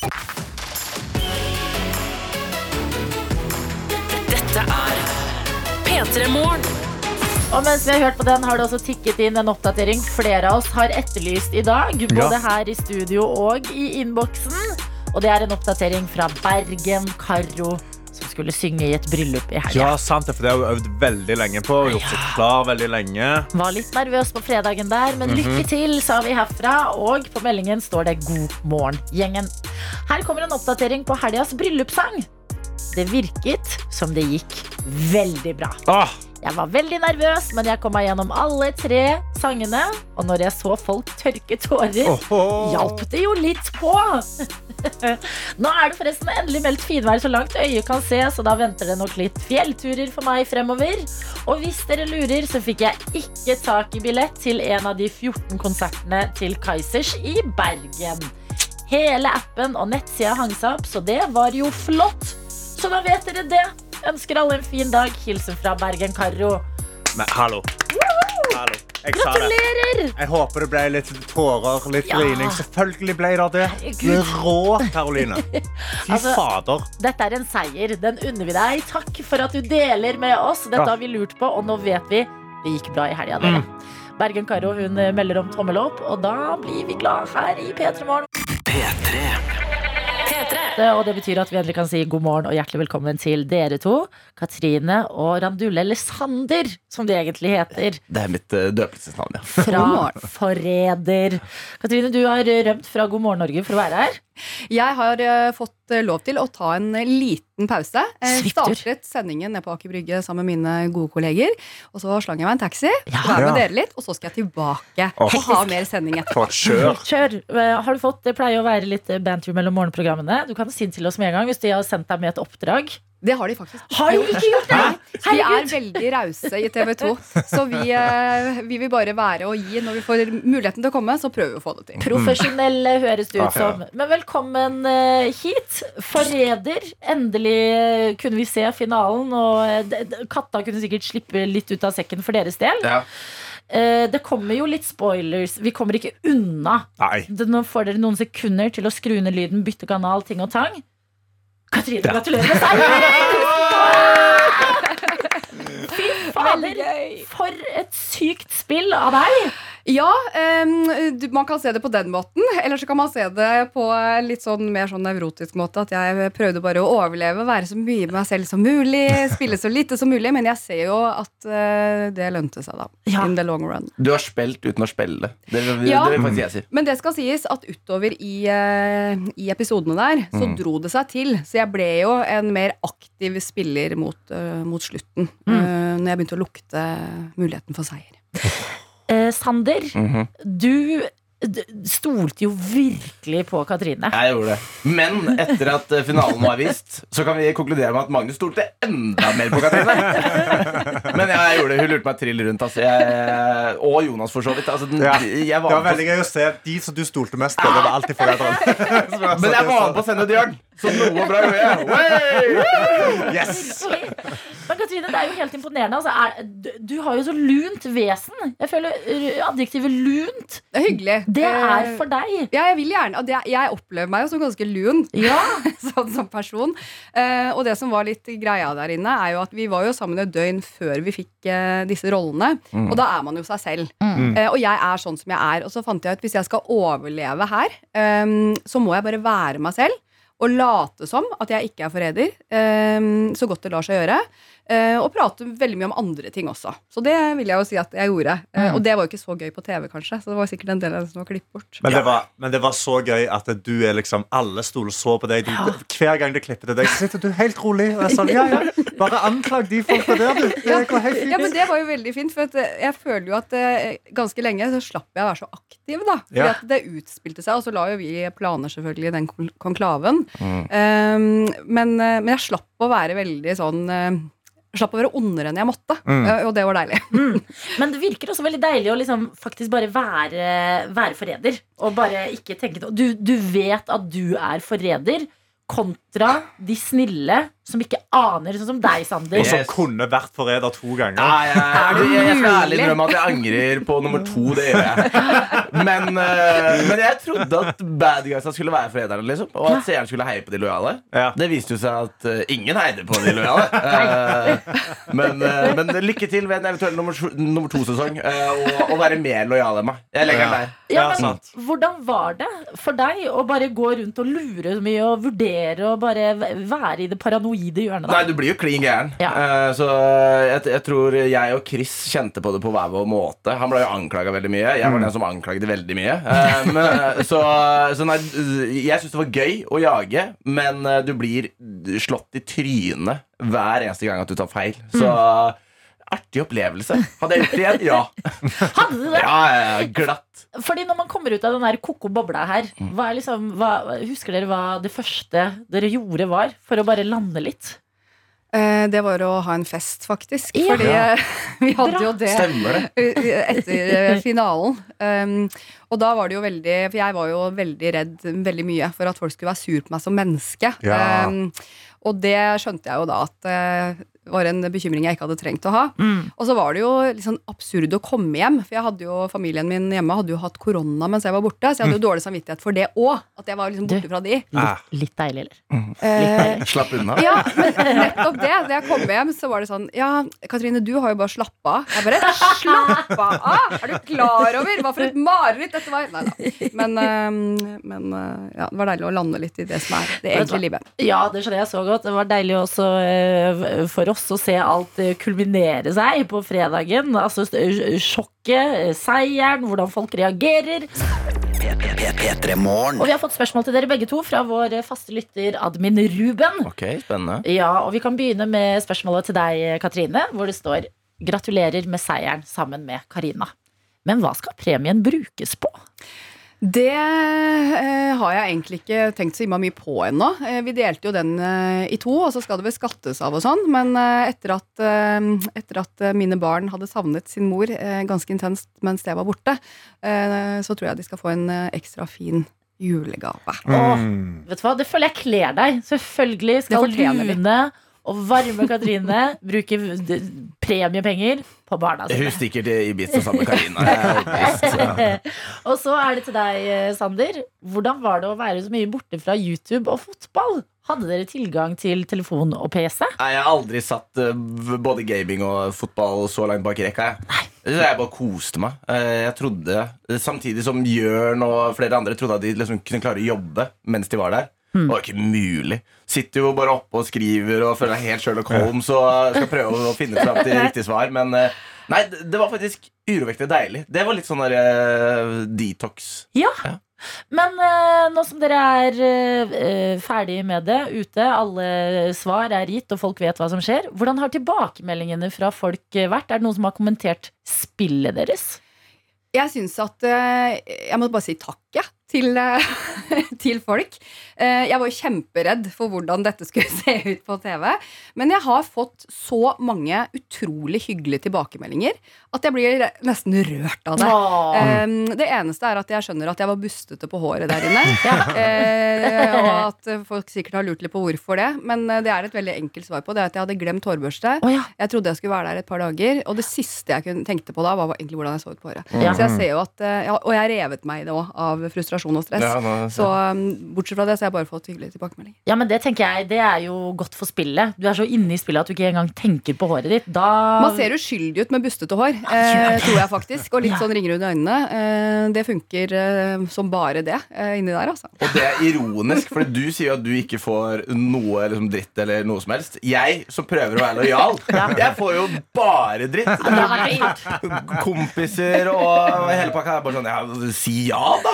Dette er P3 Morgen. Og mens vi har hørt på den, har det også tikket inn en oppdatering flere av oss har etterlyst i dag. Både Ja. her i studio og i innboksen. Og det er en oppdatering fra Bergen Karo, som skulle synge i et bryllup i helga. Ja, sant det, for det har hun øvd veldig lenge på. og Gjort seg klar veldig lenge. Var litt nervøs på fredagen der, men lykke til, sa vi herfra. Og på meldingen står det 'God morgen, gjengen'. Her kommer en oppdatering på helgas bryllupssang. Det virket som det gikk veldig bra. Åh, Jeg var veldig nervøs, men jeg kom meg gjennom alle tre sangene. Og når jeg så folk tørke tårer, hjalp det jo litt på. Nå er det forresten endelig meldt finvær så langt øyet kan se, så da venter det nok litt fjellturer for meg fremover. Og hvis dere lurer, så fikk jeg ikke tak i billett til en av de 14 konsertene til Kaizers i Bergen. Hele appen og nettsida hang seg opp, så det var jo flott. Så da vet dere det. Ønsker alle en fin dag. Hilsen fra Bergen Karo. Men hallo. Hallo. Jeg sa det. Jeg håper det ble litt tårer, litt Ja. grining. Selvfølgelig ble det det. Du er rå, Karoline. Fy Altså- fader. Dette er en seier. Den unner vi deg. Takk for at du deler med oss. Dette Ja. har vi lurt på, og nå vet vi det gikk bra i helga. dere. Bergen-Karo hun eh, melder om tommel opp, og da blir vi glad her i P3 Morgen. P3. Og det betyr at vi endelig kan si god morgen og hjertelig velkommen til dere to. Katrine og Randulle, eller Sander, som de egentlig heter. Det er mitt uh, døpelsesnavn, ja. Fra Forræder. Katrine, du har eh, rømt fra God morgen Norge for å være her. Jeg har eh, fått eh, lov til å ta en eh, liten pause. Jeg startet sendingen nede på Aker Brygge sammen med mine gode kolleger. Og så slang jeg meg en taxi, Ja. være med dere litt, og så skal jeg tilbake og ha mer sending etterpå. Kjør. Kjør. Har du fått, Det pleier å være litt banter mellom morgenprogrammene. Du kan si det til oss med en gang hvis de har sendt deg med et oppdrag. Det har de faktisk Har de ikke gjort det? Vi er veldig rause i TV 2, så vi, eh, vi vil bare være og gi. Når vi får muligheten til å komme, så prøver vi å få det til. Profesjonelle høres det ut som. Men velkommen eh, hit. Forræder. Endelig kunne vi se finalen, og eh, katta kunne sikkert slippe litt ut av sekken for deres del. Ja. Eh, Det kommer jo litt spoilers. Vi kommer ikke unna. Nei. Nå får dere noen sekunder til å skru ned lyden, bytte kanal, ting og tang. Katrine, gratulerer med seieren! Fy fader, for et sykt spill av deg! Ja, um, du, man kan se det på den måten. Eller så kan man se det på litt sånn mer sånn nevrotisk måte. At jeg prøvde bare å overleve, være så mye med meg selv som mulig, spille så lite som mulig. Men jeg ser jo at uh, det lønte seg, da. Ja. In the long run. Du har spilt uten å spille. Det, det, Ja. det vil faktisk jeg si. Men det skal sies at utover i, uh, i episodene der, så Mm. dro det seg til. Så jeg ble jo en mer aktiv spiller mot, uh, mot slutten. Uh, når jeg begynte å lukte muligheten for seier. Eh, Sander, -hmm. du stolte jo virkelig på Katrine. Jeg gjorde det. Men etter at eh, finalen var vist, så kan vi konkludere med at Magnus stolte enda mer på Katrine. Men jeg gjorde det. Hun lurte meg trill rundt. Altså. Jeg, og Jonas, for så vidt. Altså, den, Ja. jeg Det var var veldig gøy å se de som du stolte mest på. Det var alltid foreldrene. men jeg var med på å sende et hjørn, så noe bra gjorde jeg. Yes! Men Katrine, det er jo helt imponerende. Altså, er, du, du har jo så lunt vesen. Jeg føler adjektivet lunt, Det er hyggelig. det er Eh, for deg. ja, jeg vil gjerne og det, Jeg opplever meg jo som ganske lun Ja. sånn som person. Eh, og det som var litt greia der inne, er jo at vi var jo sammen et døgn før vi fikk eh, disse rollene. Og da er man jo seg selv. Eh, og jeg er sånn som jeg er. Og så fant jeg ut hvis jeg skal overleve her, eh, så må jeg bare være meg selv. Og late som at jeg ikke er forræder, eh, så godt det lar seg gjøre. Eh, og prate veldig mye om andre ting også. Så det vil jeg jo si at jeg gjorde. Eh, og det var jo ikke så gøy på TV, kanskje. Så det var sikkert en del av det som var klippet bort. Men det, var, men det var så gøy at du er liksom Alle stoler så på deg. Du, Hver gang de klipper til deg, så sitter du helt rolig. Og jeg sa, ja, ja, bare anklag de folka der, du. Det går helt fint. Ja, men Det var jo veldig fint. For at eh, jeg føler jo at eh, ganske lenge så slapp jeg å være så aktiv. da Fordi Ja. at det utspilte seg, og så la jo vi planer selvfølgelig i den konklaven. konklaven. Um, men, men jeg slapp å være veldig sånn eh, Slapp å være ondere enn jeg måtte, Mm. og det var deilig. Men det virker også veldig deilig å liksom faktisk bare være, være forræder. Og bare ikke tenke. Du, du vet at du er forræder, kontra de snille som ikke aner, sånn som deg, Sander. Og som kunne vært forræder to ganger. Nei, jeg, Er det jeg, jeg skal ærlig innrømme at jeg angrer på nummer to. Det gjør jeg. Men, eh, men jeg trodde at bad guysa skulle være forræderne, liksom. Og at seeren skulle heie på de lojale. Det viste jo seg at eh, ingen heide på de lojale. Eh, men, men lykke til ved en eventuell nummer, nummer to-sesong. og, og være mer lojal enn meg. Jeg legger den der. Ja, Ja, men. Hvordan var det for deg å bare gå rundt og lure så mye og vurdere og bare være i det paranoide hjørnet? Nei, du blir jo klin gæren. Ja. Uh, så jeg, jeg tror jeg og Chris kjente på det på hver vår måte. Han ble jo anklaga veldig mye. Jeg var den som anklagde veldig mye. Uh, men, så så nei, jeg syns det var gøy å jage, men eh, du blir slått i trynet hver eneste gang at du tar feil. Så artig opplevelse. Hadde jeg gjort det igjen? Ja. Hadde du det? ja, ja, glatt. Fordi når man kommer ut av den der koko bobla her, hva er liksom, hva, husker dere hva det første dere gjorde var for å bare lande litt? Eh, det var å ha en fest, faktisk. Ja. Fordi eh, vi hadde Bra. jo det det? etter eh, finalen. Um, og da var det jo veldig For jeg var jo veldig redd veldig mye for at folk skulle være sur på meg som menneske. Ja. Um, og det skjønte jeg jo da at var en bekymring jeg ikke hadde trengt å ha. Mm. Og så var det jo litt sånn absurd å komme hjem, for jeg hadde jo, familien min hjemme hadde jo hatt korona mens jeg var borte, så jeg hadde jo dårlig samvittighet for det òg. At jeg var liksom borte fra de. Ah. Litt, litt deilig, eller? Eh, Slapp unna. ja, men nettopp det. Da jeg kom hjem, så var det sånn Ja, Katrine, du har jo bare slappa av. Jeg bare Slappa av! Er du klar over hva for et mareritt dette var? Nei da. Men, eh, men eh, ja, det var deilig å lande litt i det som er det egentlige livet. Ja, det skjønner jeg så godt. Det var deilig også eh, for oss å se alt eh, kulminere seg på fredagen. Altså eh, sjokket, eh, seieren, hvordan folk reagerer. Og vi har fått spørsmål til dere begge to fra vår eh, faste lytter Admin Ruben. Ok, spennende. Ja, og vi kan begynne med spørsmålet til deg, Katrine, hvor det står Gratulerer med seieren sammen med Karina. Men hva skal premien brukes på? Det eh, har jeg egentlig ikke tenkt så innmari mye på ennå. Eh, vi delte jo den eh, i to, og så skal det vel skattes av og sånn. Men eh, etter, at, eh, etter at eh, mine barn hadde savnet sin mor eh, ganske intenst mens jeg var borte, eh, så tror jeg de skal få en eh, ekstra fin julegave. Åh, vet du hva, Det føler jeg kler deg. Selvfølgelig skal Det fortjener. Lune og varme Katrine bruker premiepenger på barna sine. Hun stikker til Ibiza sammen med Karina. Og så er det til deg, eh, Sander. Hvordan var det å være så mye borte fra YouTube og fotball? Hadde dere tilgang til telefon og PC? Nei, Jeg har aldri satt eh, både gaming og fotball så langt bak i rekka. Jeg. Jeg bare koste meg. Eh, Jeg trodde, Samtidig som Jørn og flere andre trodde at de liksom kunne klare å jobbe mens de var der. Det var ikke mulig. Sitter jo bare oppe og skriver og føler deg helt Sherlock Holmes og skal prøve å finne fram til riktig svar. Men eh, nei, det var faktisk urovekkende deilig. Det var litt sånn der uh, detox. Ja. Ja. Men uh, nå som dere er uh, ferdig med det ute, alle svar er gitt, og folk vet hva som skjer, hvordan har tilbakemeldingene fra folk eh, vært? Er det noen som har kommentert spillet deres? Jeg syns at eh, Jeg må bare si takk, jeg. Til, eh, til folk. Eh, Jeg var kjemperedd for hvordan dette skulle se ut på TV. Men jeg har fått så mange utrolig hyggelige tilbakemeldinger at jeg blir nesten rørt av det. Åh. Eh, Det eneste er at jeg skjønner at jeg var bustete på håret der inne. Ja. og at folk sikkert har lurt litt på hvorfor det. Men eh, det er et veldig enkelt svar på det. er At jeg hadde glemt hårbørste. Å ja. Jeg trodde jeg skulle være der et par dager, og det siste jeg tenkte på da, var egentlig hvordan jeg så ut på håret. Ja. Så jeg ser jo at, eh, Og jeg revet meg i det òg, av frustrasjon og stress. Ja, nå- Så um, bortsett fra det, så har jeg bare fått hyggelige tilbakemeldinger. Ja, men det tenker jeg, det er jo godt for spillet. Du er så inne i spillet at du ikke engang tenker på håret ditt. Da Man ser uskyldig ut med bustete hår, eh, tror jeg faktisk. Og litt sånn ringer under øynene. Eh, det funker eh, som bare det eh, inni der, altså. Og det er ironisk, for du sier jo at du ikke får noe liksom, dritt eller noe som helst. Jeg som prøver å være lojal, jeg får jo bare dritt. Kompiser og hele pakka er bare sånn Ja, si ja, da!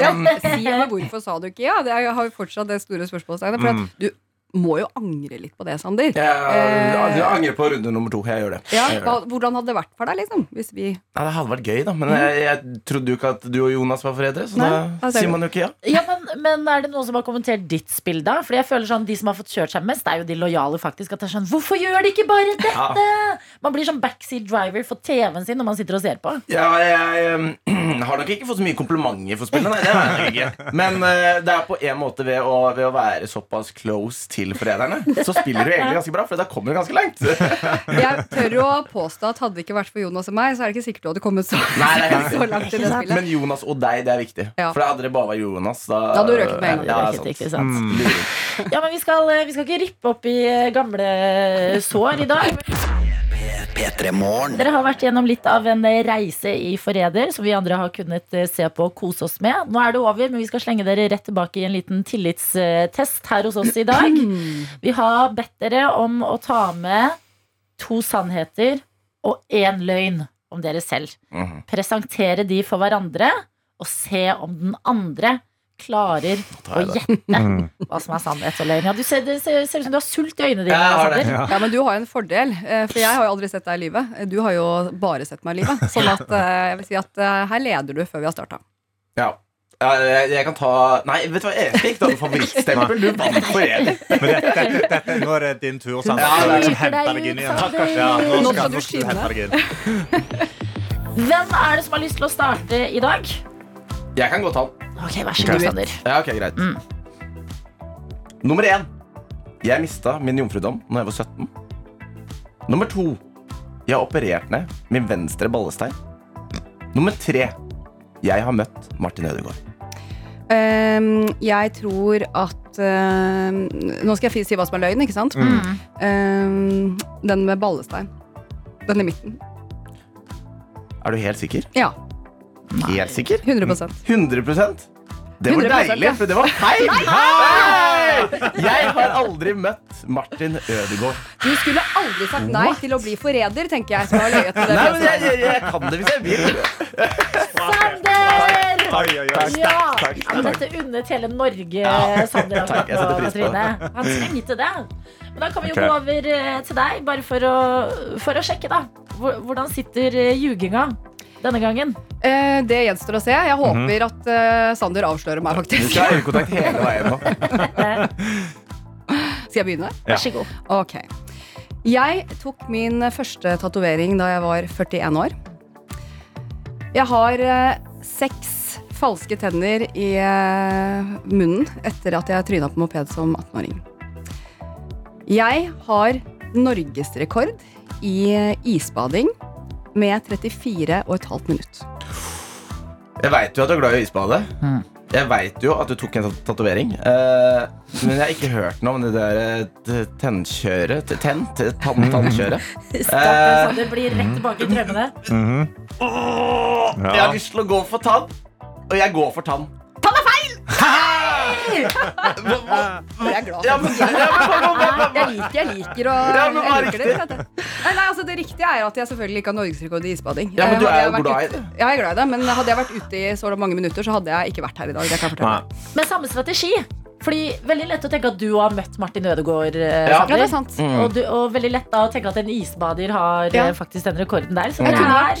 Ja, si henne hvorfor sa du ikke ja? Det er- jeg har jo fortsatt det store spørsmålstegnet. For at du må jo angre litt på det, Sander. jeg, jeg angrer på runde nummer to. Jeg gjør det. Ja, Jeg gjør det. hvordan hadde det vært for deg, liksom? Hvis vi Ja, det hadde vært gøy, da. Men jeg, jeg trodde jo ikke at du og Jonas var foreldre, så Nei, da da sier man jo ikke ja. Ja, men, men er det noen som har kommentert ditt spill, da? Fordi jeg føler sånn, De som har fått kjørt seg mest, er jo de lojale. faktisk At det er sånn, Hvorfor gjør de ikke bare dette? Man blir sånn backseat driver for TV-en sin når man sitter og ser på. Ja, jeg um, har nok ikke fått så mye komplimenter for spillet. Nei, det har jeg nok ikke. Men uh, det er på en måte ved å, ved å være såpass close til foreldrene, så spiller du egentlig ganske bra, for da kommer du ganske langt. Jeg tør å påstå at hadde det ikke vært for Jonas og meg, så er det ikke sikkert du hadde kommet så, Nei, det er så langt i det spillet. Men Jonas og deg, det er viktig. Ja. For hadde det bare vært Jonas, da Da hadde du røket med en gang. Ja, Røket, ikke sant? Mm. Ja, men vi skal, vi skal ikke rippe opp i gamle sår i dag. P3 Dere har vært gjennom litt av en reise i Forræder, som vi andre har kunnet eh, se på og kose oss med. Nå er det over, men vi skal slenge dere rett tilbake i en liten tillitstest her hos oss i dag. Vi har bedt dere om å ta med to sannheter og én løgn om dere selv. Mhm. Presentere de for hverandre, og se om den andre klarer å gjette hva som er sannhet og løgn. Ja, du ser, det ser, ser ut som du har sult i øynene dine. Ja, har det. Sander. Ja, men du har en fordel, eh, for jeg har jo aldri sett deg i live. Du har jo bare sett meg i live. Sånn at eh, jeg vil si at eh, her leder du før vi har starta. Ja. Ja, jeg, jeg kan ta Nei, vet du hva, jeg fikk da favorittstempel. Du vant forræder. Men dette, dette, dette, nå er det din tur, Sander. Ja, Ja, det er- liksom hente deg inn igjen. Sander. Ja, nå skal nå skal du hente deg inn. Hvem er det som har lyst til å starte i dag? Jeg kan godt ta den. Ok, Vær så god. Sander. Ja, ok, greit Mm. Nummer én Jeg mistet min jomfrudom Når jeg var 17 Nummer to. Jeg har operert ned min venstre ballestein. Nummer tre. Jeg har møtt Martin Ødegaard. Ehm, jeg tror at ehm, Nå skal jeg fi- si hva som er løgn, ikke sant? Ehm, den med ballestein. Den i midten. Er du helt sikker? Ja. Helt sikker? 100% 100% Det var 100%, deilig, ja. for det var feil! Jeg har aldri møtt Martin Ødegaard. Du skulle aldri sagt nei til å bli forræder, tenker jeg. Som har løyet til det. Nei, men jeg, jeg, jeg kan det hvis jeg vil. Sander! Oi, oi, oi. Ja, takk, ja, men dette unnet hele Norge, Sander. akkurat Takk, nå. Han trengte det. Men da kan vi jo okay. gå over eh, til deg, bare for å, for å sjekke, da. Hvordan sitter eh, ljuginga denne gangen? Eh, det gjenstår å se. Jeg håper at eh, Sander avslører meg, Du faktisk. skal ha øyekontakt hele veien nå. Skal jeg begynne? Vær så god. Ok. Jeg tok min første tatovering da jeg var 41 år. Jeg har eh, seks falske tenner i eh, munnen etter at jeg tryna på moped som 18-åring. Jeg har norgesrekord i eh, isbading med 34,5 minutt. Jeg veit jo at du er glad i å isbade. Jeg veit jo at du tok en tat- tatovering. Uh, men jeg har ikke hørt noe om det der eh, tennkjøret Tent? Tenn? tann- Tannkjøret. Uh, det blir rett tilbake i drømmene. Jeg har lyst til å gå for tann, og jeg går for tann. Jeg er glad for Jeg liker, jeg liker å Ja, men jeg liker det. Nei, nei, altså Det riktige er at jeg selvfølgelig ikke har norgesrekord i isbading. Ja, men Eh, du er jo glad i det. Ja, jeg er glad i det, men hadde jeg vært ute i så mange minutter, så hadde jeg ikke vært her i dag. Det kan jeg. Men samme strategi. Fordi Veldig lett å tenke at du har møtt Martin Ødegaard. eh, Ja. Ja, det er sant. Og, du, og veldig lett da å tenke at en isbader har Ja. eh, faktisk den rekorden der. Så det er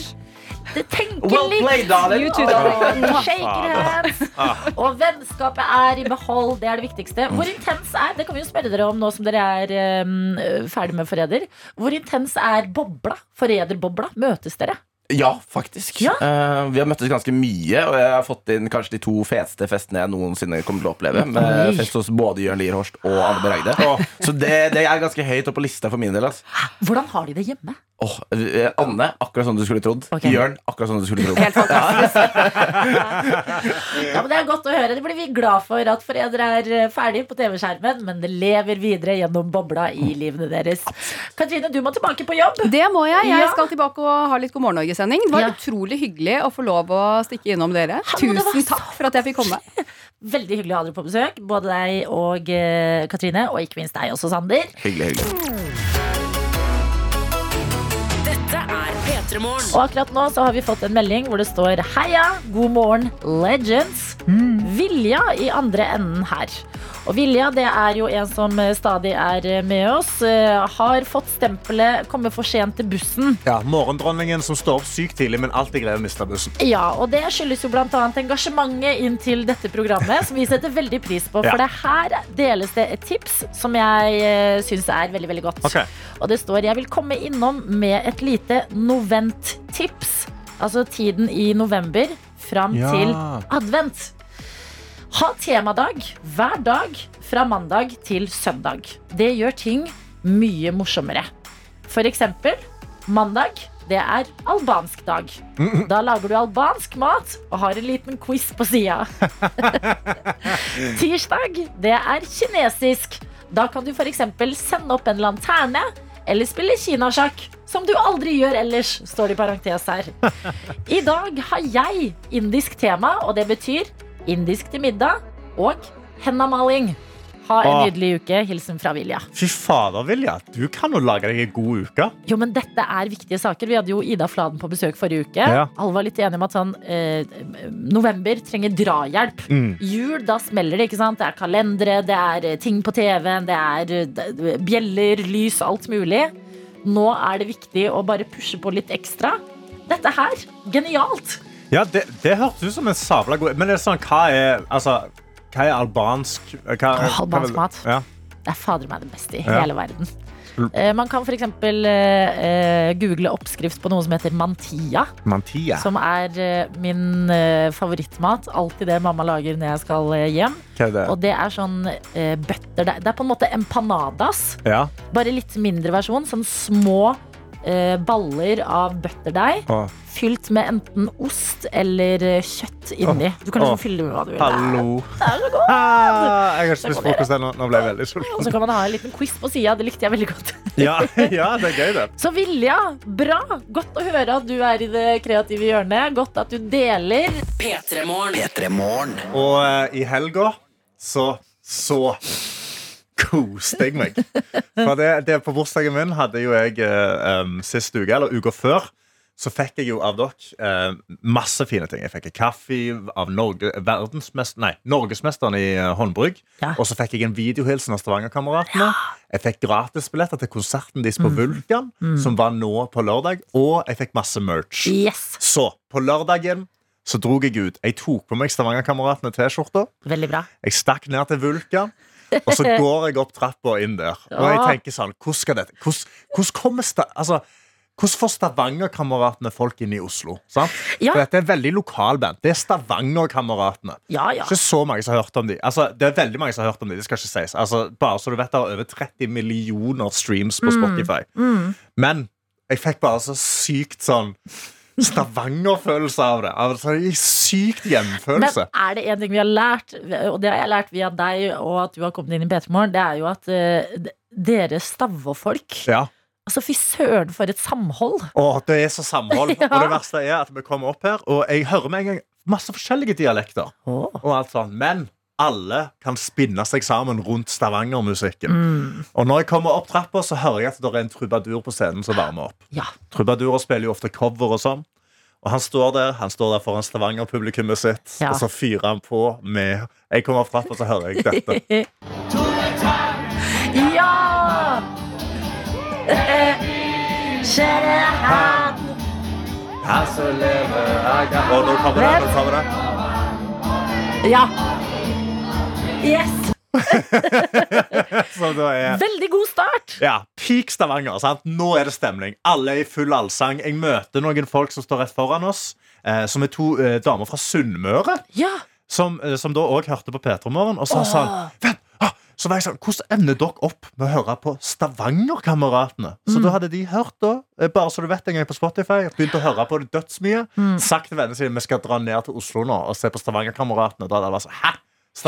Det tenker Well litt. played, darling. You. Shaker hands. Og vennskapet er i behold. Det er det viktigste. Hvor intens er Det kan vi jo spørre dere om nå som dere er um, ferdig med Forræder. Hvor intens er bobla? Forræderbobla? Møtes dere? Ja, faktisk. Ja. Uh, vi har møttes ganske mye, og jeg har fått inn kanskje de to feteste festene jeg noensinne kommer til å oppleve. Med Oi. fest hos både Jørn Lierhorst og Anne Bereide. Så det, det er ganske høyt oppe på lista for min del. Altså. Hvordan har de det hjemme? Eh, Anne, akkurat som du skulle trodd. Okay. Jørn, akkurat som du skulle trodd. Helt fantastisk. Ja, men Det er godt å høre. Det blir vi glad for at foreldre er eh, ferdig på TV-skjermen, men det lever videre gjennom bobla i livene deres. Katrine, du må tilbake på jobb. Det må jeg. Jeg Ja. skal tilbake og ha litt God morgen Norge-sending. Det var Ja. utrolig hyggelig å få lov å stikke innom dere. Tusen takk for at jeg fikk komme. Veldig hyggelig å ha dere på besøk. Både deg og eh, Katrine, og ikke minst deg også, Sander. Hyggelig, hyggelig. Og akkurat nå så har vi fått en melding hvor det står Heia, god morgen, legends. Vilja i andre enden her. Og Vilja det er jo en som eh, stadig er eh, med oss. eh, Har fått stempelet 'kommer for sent til bussen'. Ja, Morgendronningen som står opp sykt tidlig, men alltid greier å miste bussen. Ja, og det skyldes jo annet engasjementet inn til dette programmet, som vi setter veldig pris på. For Ja. det her deles det et tips som jeg syns er veldig, veldig godt. Ok. Og det står 'Jeg vil komme innom med et lite novent-tips'. Altså tiden i november fram Ja. til advent. Ha temadag hver dag fra mandag til søndag. Det gjør ting mye morsommere. For eksempel mandag. Det er albansk dag. Da lager du albansk mat og har en liten quiz på sida. Tirsdag, det er kinesisk. Da kan du f.eks. sende opp en lanterne eller spille kinasjakk. Som du aldri gjør ellers, står det i parentes her. I dag har jeg indisk tema, og det betyr indisk til middag og hennamaling. Ha en Åh. nydelig uke. Hilsen fra Vilja. Fy fader, Vilja. Du kan jo lage deg en god uke. Jo, men dette er viktige saker. Vi hadde jo Ida Fladen på besøk forrige uke. Ja. Alle var litt enige om at sånn, eh, november trenger drahjelp. Mm. Jul, da smeller det. ikke sant? Det er kalendere, det er eh, ting på TV-en, det er eh, bjeller, lys, alt mulig. Nå er det viktig å bare pushe på litt ekstra. Dette her, genialt! Ja, Det, det hørtes ut som en sabla god Men det er sånn, hva er, altså, hva er albansk hva, Åh, albansk mat. Ja. Det er fader meg det beste i Ja. hele verden. Eh, man kan f.eks. Eh, eh, google oppskrift på noe som heter mantia. Mantia. Som er eh, min eh, favorittmat. Alltid det mamma lager når jeg skal eh, hjem. Hva er det? Og det er sånn eh, bøtter Det det er på en måte empanadas. Ja. Bare litt mindre versjon. Sånn små eh, baller av bøtterdeig. Åh, Fylt med enten ost eller eh, kjøtt inni. Du kan liksom fylle det med hva du vil. hallo. Ah, jeg har ikke spist frokost ennå. Nå ble jeg veldig Og så kan man ha en liten quiz på sida. Det likte jeg veldig godt. Ja, ja, det er gøy, det. Så Vilja, bra. Godt å høre at du er i det kreative hjørnet. Godt at du deler. P3morgen. P3 Morgen. Og uh, i helga så Så koste jeg meg. For det, det på bursdagen min hadde jo jeg um, sist uke, eller uka før, så fikk jeg jo av dere eh, masse fine ting. Jeg fikk kaffe av Norge, verdensmest, nei, norgesmesteren i eh, håndbrygg. Ja. Og så fikk jeg en videohilsen av Stavangerkameratene. Ja. Jeg fikk gratisbilletter til konserten deres på Vulkan, som var nå på lørdag. Og jeg fikk masse merch. Yes. Så på lørdagen så drog jeg ut. Jeg tok på meg Stavanger-kameratene T-skjorta. Veldig bra. Jeg stakk ned til Vulkan, og så går jeg opp trappa inn der. Og jeg tenker sånn Hvordan skal dette Hvordan, hvordan kommer det, altså, hvordan får Stavanger-kameratene folk inn i Oslo? Sant? Ja. For dette er veldig lokalband. Det er Stavanger-kameratene. Ja, ja. Ikke så mange som har hørt om de altså, Det er veldig mange som har hørt om de, det skal ikke sies. Altså, bare så du vet, det er over 30 millioner streams Mm. på Spotify. Men jeg fikk bare så sykt sånn Stavanger-følelse av det. Altså, sykt Men er det en ting vi har lært, og det har jeg lært via deg og at du har kommet inn i P3 Morgen, det er jo at uh, dere Stavå-folk Ja. Altså, fy søren, for et samhold! Åh, det er så samhold. Ja. Og det verste er at vi kommer opp her, og jeg hører med en gang masse forskjellige dialekter. Åh. Og alt sånn. Men alle kan spinne seg sammen rundt Stavanger-musikken. Mm. Og når jeg kommer opp trappa, så hører jeg at det er en trubadur på scenen som varmer opp. Ja. Trubadurer spiller jo ofte cover og sånn. Og han står der han står der foran Stavanger-publikummet sitt, Ja. og så fyrer han på med Jeg kommer opp trappa, så hører jeg dette. Kjære han Og nå kommer det. Nå kommer det. Ja. Yes! Så er Veldig god start! Ja, Peak Stavanger. sant? Nå er det stemning. Alle er i full allsang. Jeg møter noen folk som står rett foran oss, eh, som er to eh, damer fra Sunnmøre. Ja. Som, eh, som da òg hørte på P3 Morgen og sa sånn Vent! Så var jeg sånn, Hvordan ender dere opp med å høre på Stavanger-kameratene? Så da hadde de hørt, da, eh, bare så du vet en gang på Spotify, begynt å høre på det dødsmye. Sagt til vennene sine vi skal dra ned til Oslo nå og se på Stavanger-kameratene. Da hadde de vært sånn, Hæ?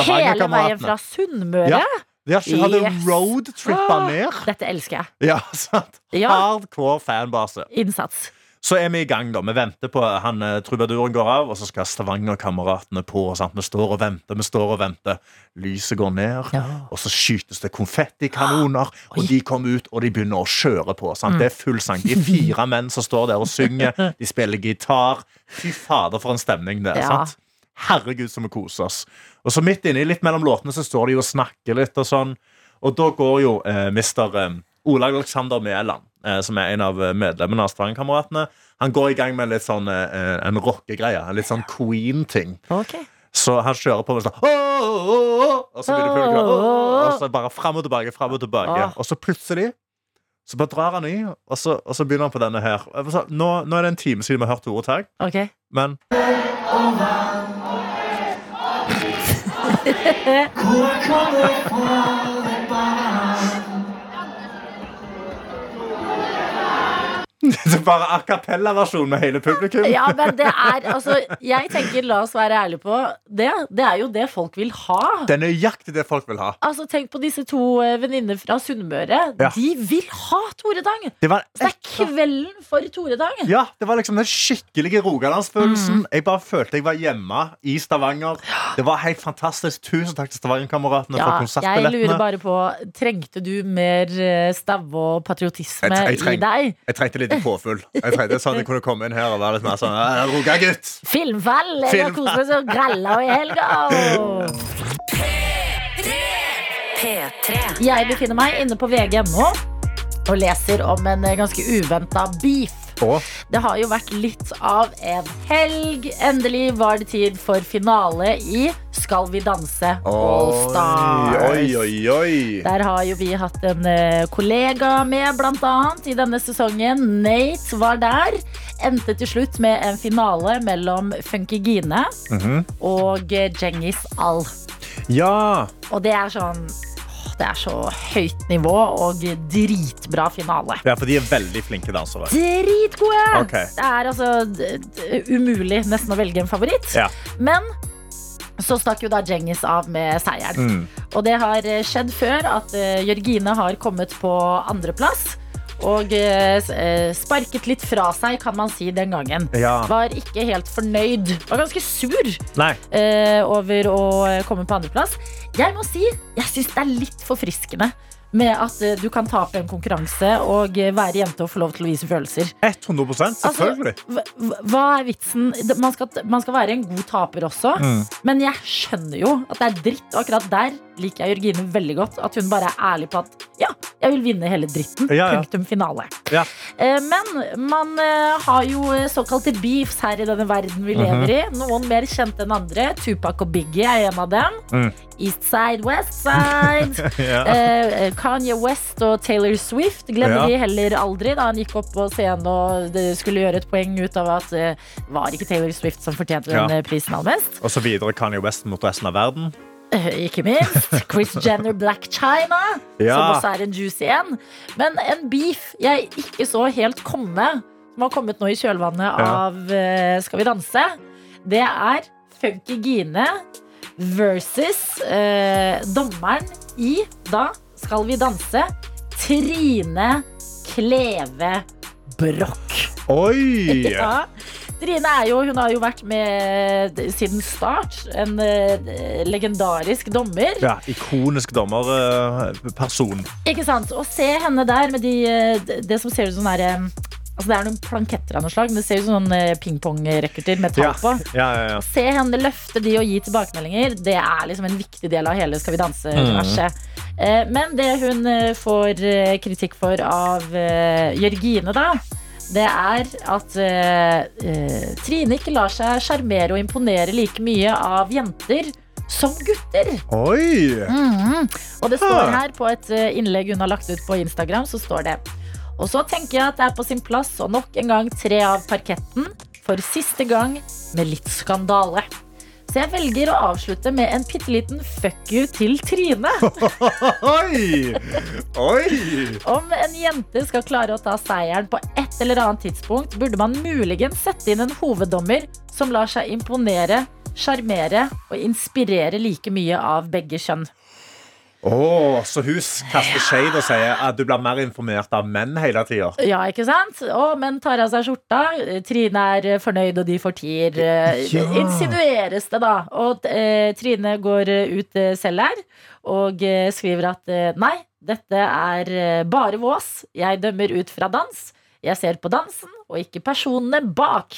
Hele veien fra Sunnmøre. Ja. De har ikke Yes. roadtrippa Ah, ned. Dette elsker jeg. Ja, sant? Ja. Hardcore fanbase. Innsats. Så er vi i gang, da. Vi venter på han eh, trubaduren går av, og så skal Stavanger-kameratene på. Sant? Vi står og venter, vi står og venter. Lyset går ned, Ja. og så skytes det konfettikanoner. Og de kommer ut, og de begynner å kjøre på. Sant? Det er full sang. De er fire menn som står der og synger. De spiller gitar. Fy fader, for en stemning det er. Ja. Sant? Herregud, så vi koser oss. Og så midt inni, litt mellom låtene, så står de og snakker litt og sånn. Og da går jo eh, mister eh, Ola Alexander Mæland, som er en av eh, medlemmene av Stavanger-kameratene, han går i gang med litt sånn eh, en rockegreie. En litt sånn Queen-ting. Okay. Så han kjører på med sånn Og så begynner publikum «Åh, åh», Og så bare fram og tilbake, fram og tilbake. Og så plutselig så bare drar han i, og så, og så begynner han på denne her. Så Nå, nå er det en time siden vi har hørt ordet tag, okay. men Det er bare a cappella-versjon med hele publikum. Ja, men det er altså Jeg tenker, la oss være ærlige på det. Det er jo det folk vil ha. Det er nøyaktig det folk vil ha. Altså, Tenk på disse to venninnene fra Sunnmøre. Ja. De vil ha Tore Dang! Det var, det er kvelden for Tore Dang. ja, det var liksom den skikkelige Rogalandsfølelsen. Jeg bare følte jeg var hjemme i Stavanger. Det var helt fantastisk. Tusen takk til Stavanger-kameratene Ja, for jeg lurer bare på Trengte du mer eh, stav og patriotisme Jeg- jeg treng- i deg? Jeg trengte litt påfyll. Jeg trengte sånn jeg kunne komme inn her og være litt mer sånn Roga-gutt. Filmfall! Jeg har kost meg så gralla i helga! P3. Jeg befinner meg inne på vg.no og leser om en ganske uventa beef. Og Det har jo vært litt av en helg. Endelig var det tid for finale i Skal vi danse All Stars. Oi, oi, oi. Der har jo vi hatt en eh, kollega med, blant annet, i denne sesongen. Nate var der. Endte til slutt med en finale mellom Funky Gine Mhm. og eh, Djengis Al. Ja. Og det er sånn Det er så høyt nivå og dritbra finale. ja, for de er veldig flinke dansere. Dritgode! Okay. Det er altså umulig nesten å velge en favoritt. Ja. Men så stakk jo da Djengis av med seieren. Mm. Og det har skjedd før at eh, Jørgine har kommet på andreplass. Og eh, eh, sparket litt fra seg, kan man si, den gangen. Ja. Var ikke helt fornøyd. Var ganske sur eh, over å eh, komme på andreplass. Jeg må si, jeg syns det er litt forfriskende med at du kan tape en konkurranse og være jente og få lov til å vise følelser. 100 selvfølgelig. Altså, hva- hva er vitsen? Man skal, man skal være en god taper også, Mm. men jeg skjønner jo at det er dritt. Og akkurat der liker jeg Jørgine veldig godt. At hun bare er ærlig på at ja, jeg vil vinne hele dritten. Ja, ja. Punktum finale. Ja. Eh, Men man eh, har jo eh, såkalte beefs her i denne verden vi lever Mhm. i. Noen mer kjente enn andre. Tupac og Biggie er en av dem. Mm. East side, west side. Eh, Kanye West og Taylor Swift glemmer vi heller aldri. Da han gikk opp på scenen og det skulle gjøre et poeng ut av at det var ikke Taylor Swift som fortjente den prisen aller mest. Og så videre Kanye West mot resten av verden. Eh, Ikke minst. Chris Jenner Black China, som også er en juicy en. Men en beef jeg ikke så helt komme, som har kommet nå i kjølvannet Ja. av eh, Skal vi danse, det er Funky Gine versus eh, dommeren i Da skal vi danse Trine Kleve Broch. Oi! Ja. Trine er jo, hun har jo vært med siden start. En uh, legendarisk dommer. Ja, ikonisk dommerperson. Ikke sant? Å se henne der med de, uh, det- som ser ut som er eh, Altså Det er noen planketter av noe slag, men det ser ut som sånn eh, pingpongracketer med tall på. Ja, ja, ja. Se henne løfte de og gi tilbakemeldinger. Det er liksom en viktig del av hele Skal vi danse-universet. Eh, Men det hun eh, får eh, kritikk for av eh, Jørgine, da, det er at eh, eh, Trine ikke lar seg sjarmere og imponere like mye av jenter som gutter. Oi! Mhm. Og det står her på et eh, innlegg hun har lagt ut på Instagram, så står det Og så tenker jeg at det er på sin plass å nok en gang tre av parketten for siste gang med litt skandale. Så jeg velger å avslutte med en bitte liten fuck you til Trine. Oi! Oi! Om en jente skal klare å ta seieren på et eller annet tidspunkt, burde man muligens sette inn en hoveddommer som lar seg imponere, sjarmere og inspirere like mye av begge kjønn. Åh, så hun kaster shade og sier at du blir mer informert av menn hele tida. Ja, ikke sant? Og menn tar av seg skjorta. Trine er eh, fornøyd, og de får tier. eh, Ja. Insinueres det, da. Og eh, Trine går eh, ut selv her og eh, skriver at nei, dette er bare vås. Jeg dømmer ut fra dans. Jeg ser på dansen, og ikke personene bak.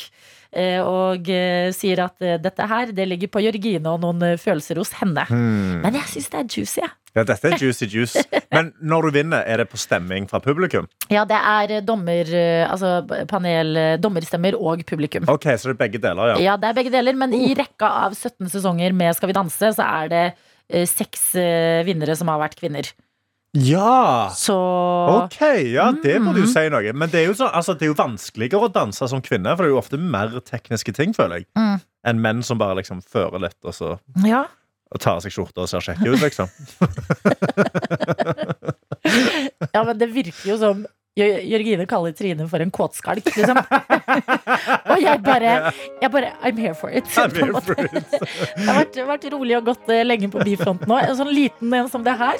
Eh, og eh, sier at eh, dette her det ligger på Jørgine og noen følelser hos henne. Hmm. Men jeg syns det er juicy. Ja, dette er juicy juice. Men når du vinner, er det på stemming fra publikum? Ja, det er dommer, altså panel, dommerstemmer og publikum. Ok, så det er begge deler, ja. Ja, det er begge deler, men i rekka av 17 sesonger med Skal vi danse, så er det seks vinnere som har vært kvinner. Ja! Så Ok, ja, det må du Mhm. si noe. Men det er, jo så, altså, det er jo vanskeligere å danse som kvinne, for det er jo ofte mer tekniske ting, føler jeg, Mm. enn menn som bare liksom fører litt, og så ja. og tar av seg skjorta og ser kjekke ut, liksom. ja, men det virker jo som Jørgine kaller Trine for en kåtskalk, liksom. og jeg bare, jeg bare I'm here for it. I'm here for it. det har vært, vært rolig og godt eh, lenge på bifronten nå. En sånn liten en som det her.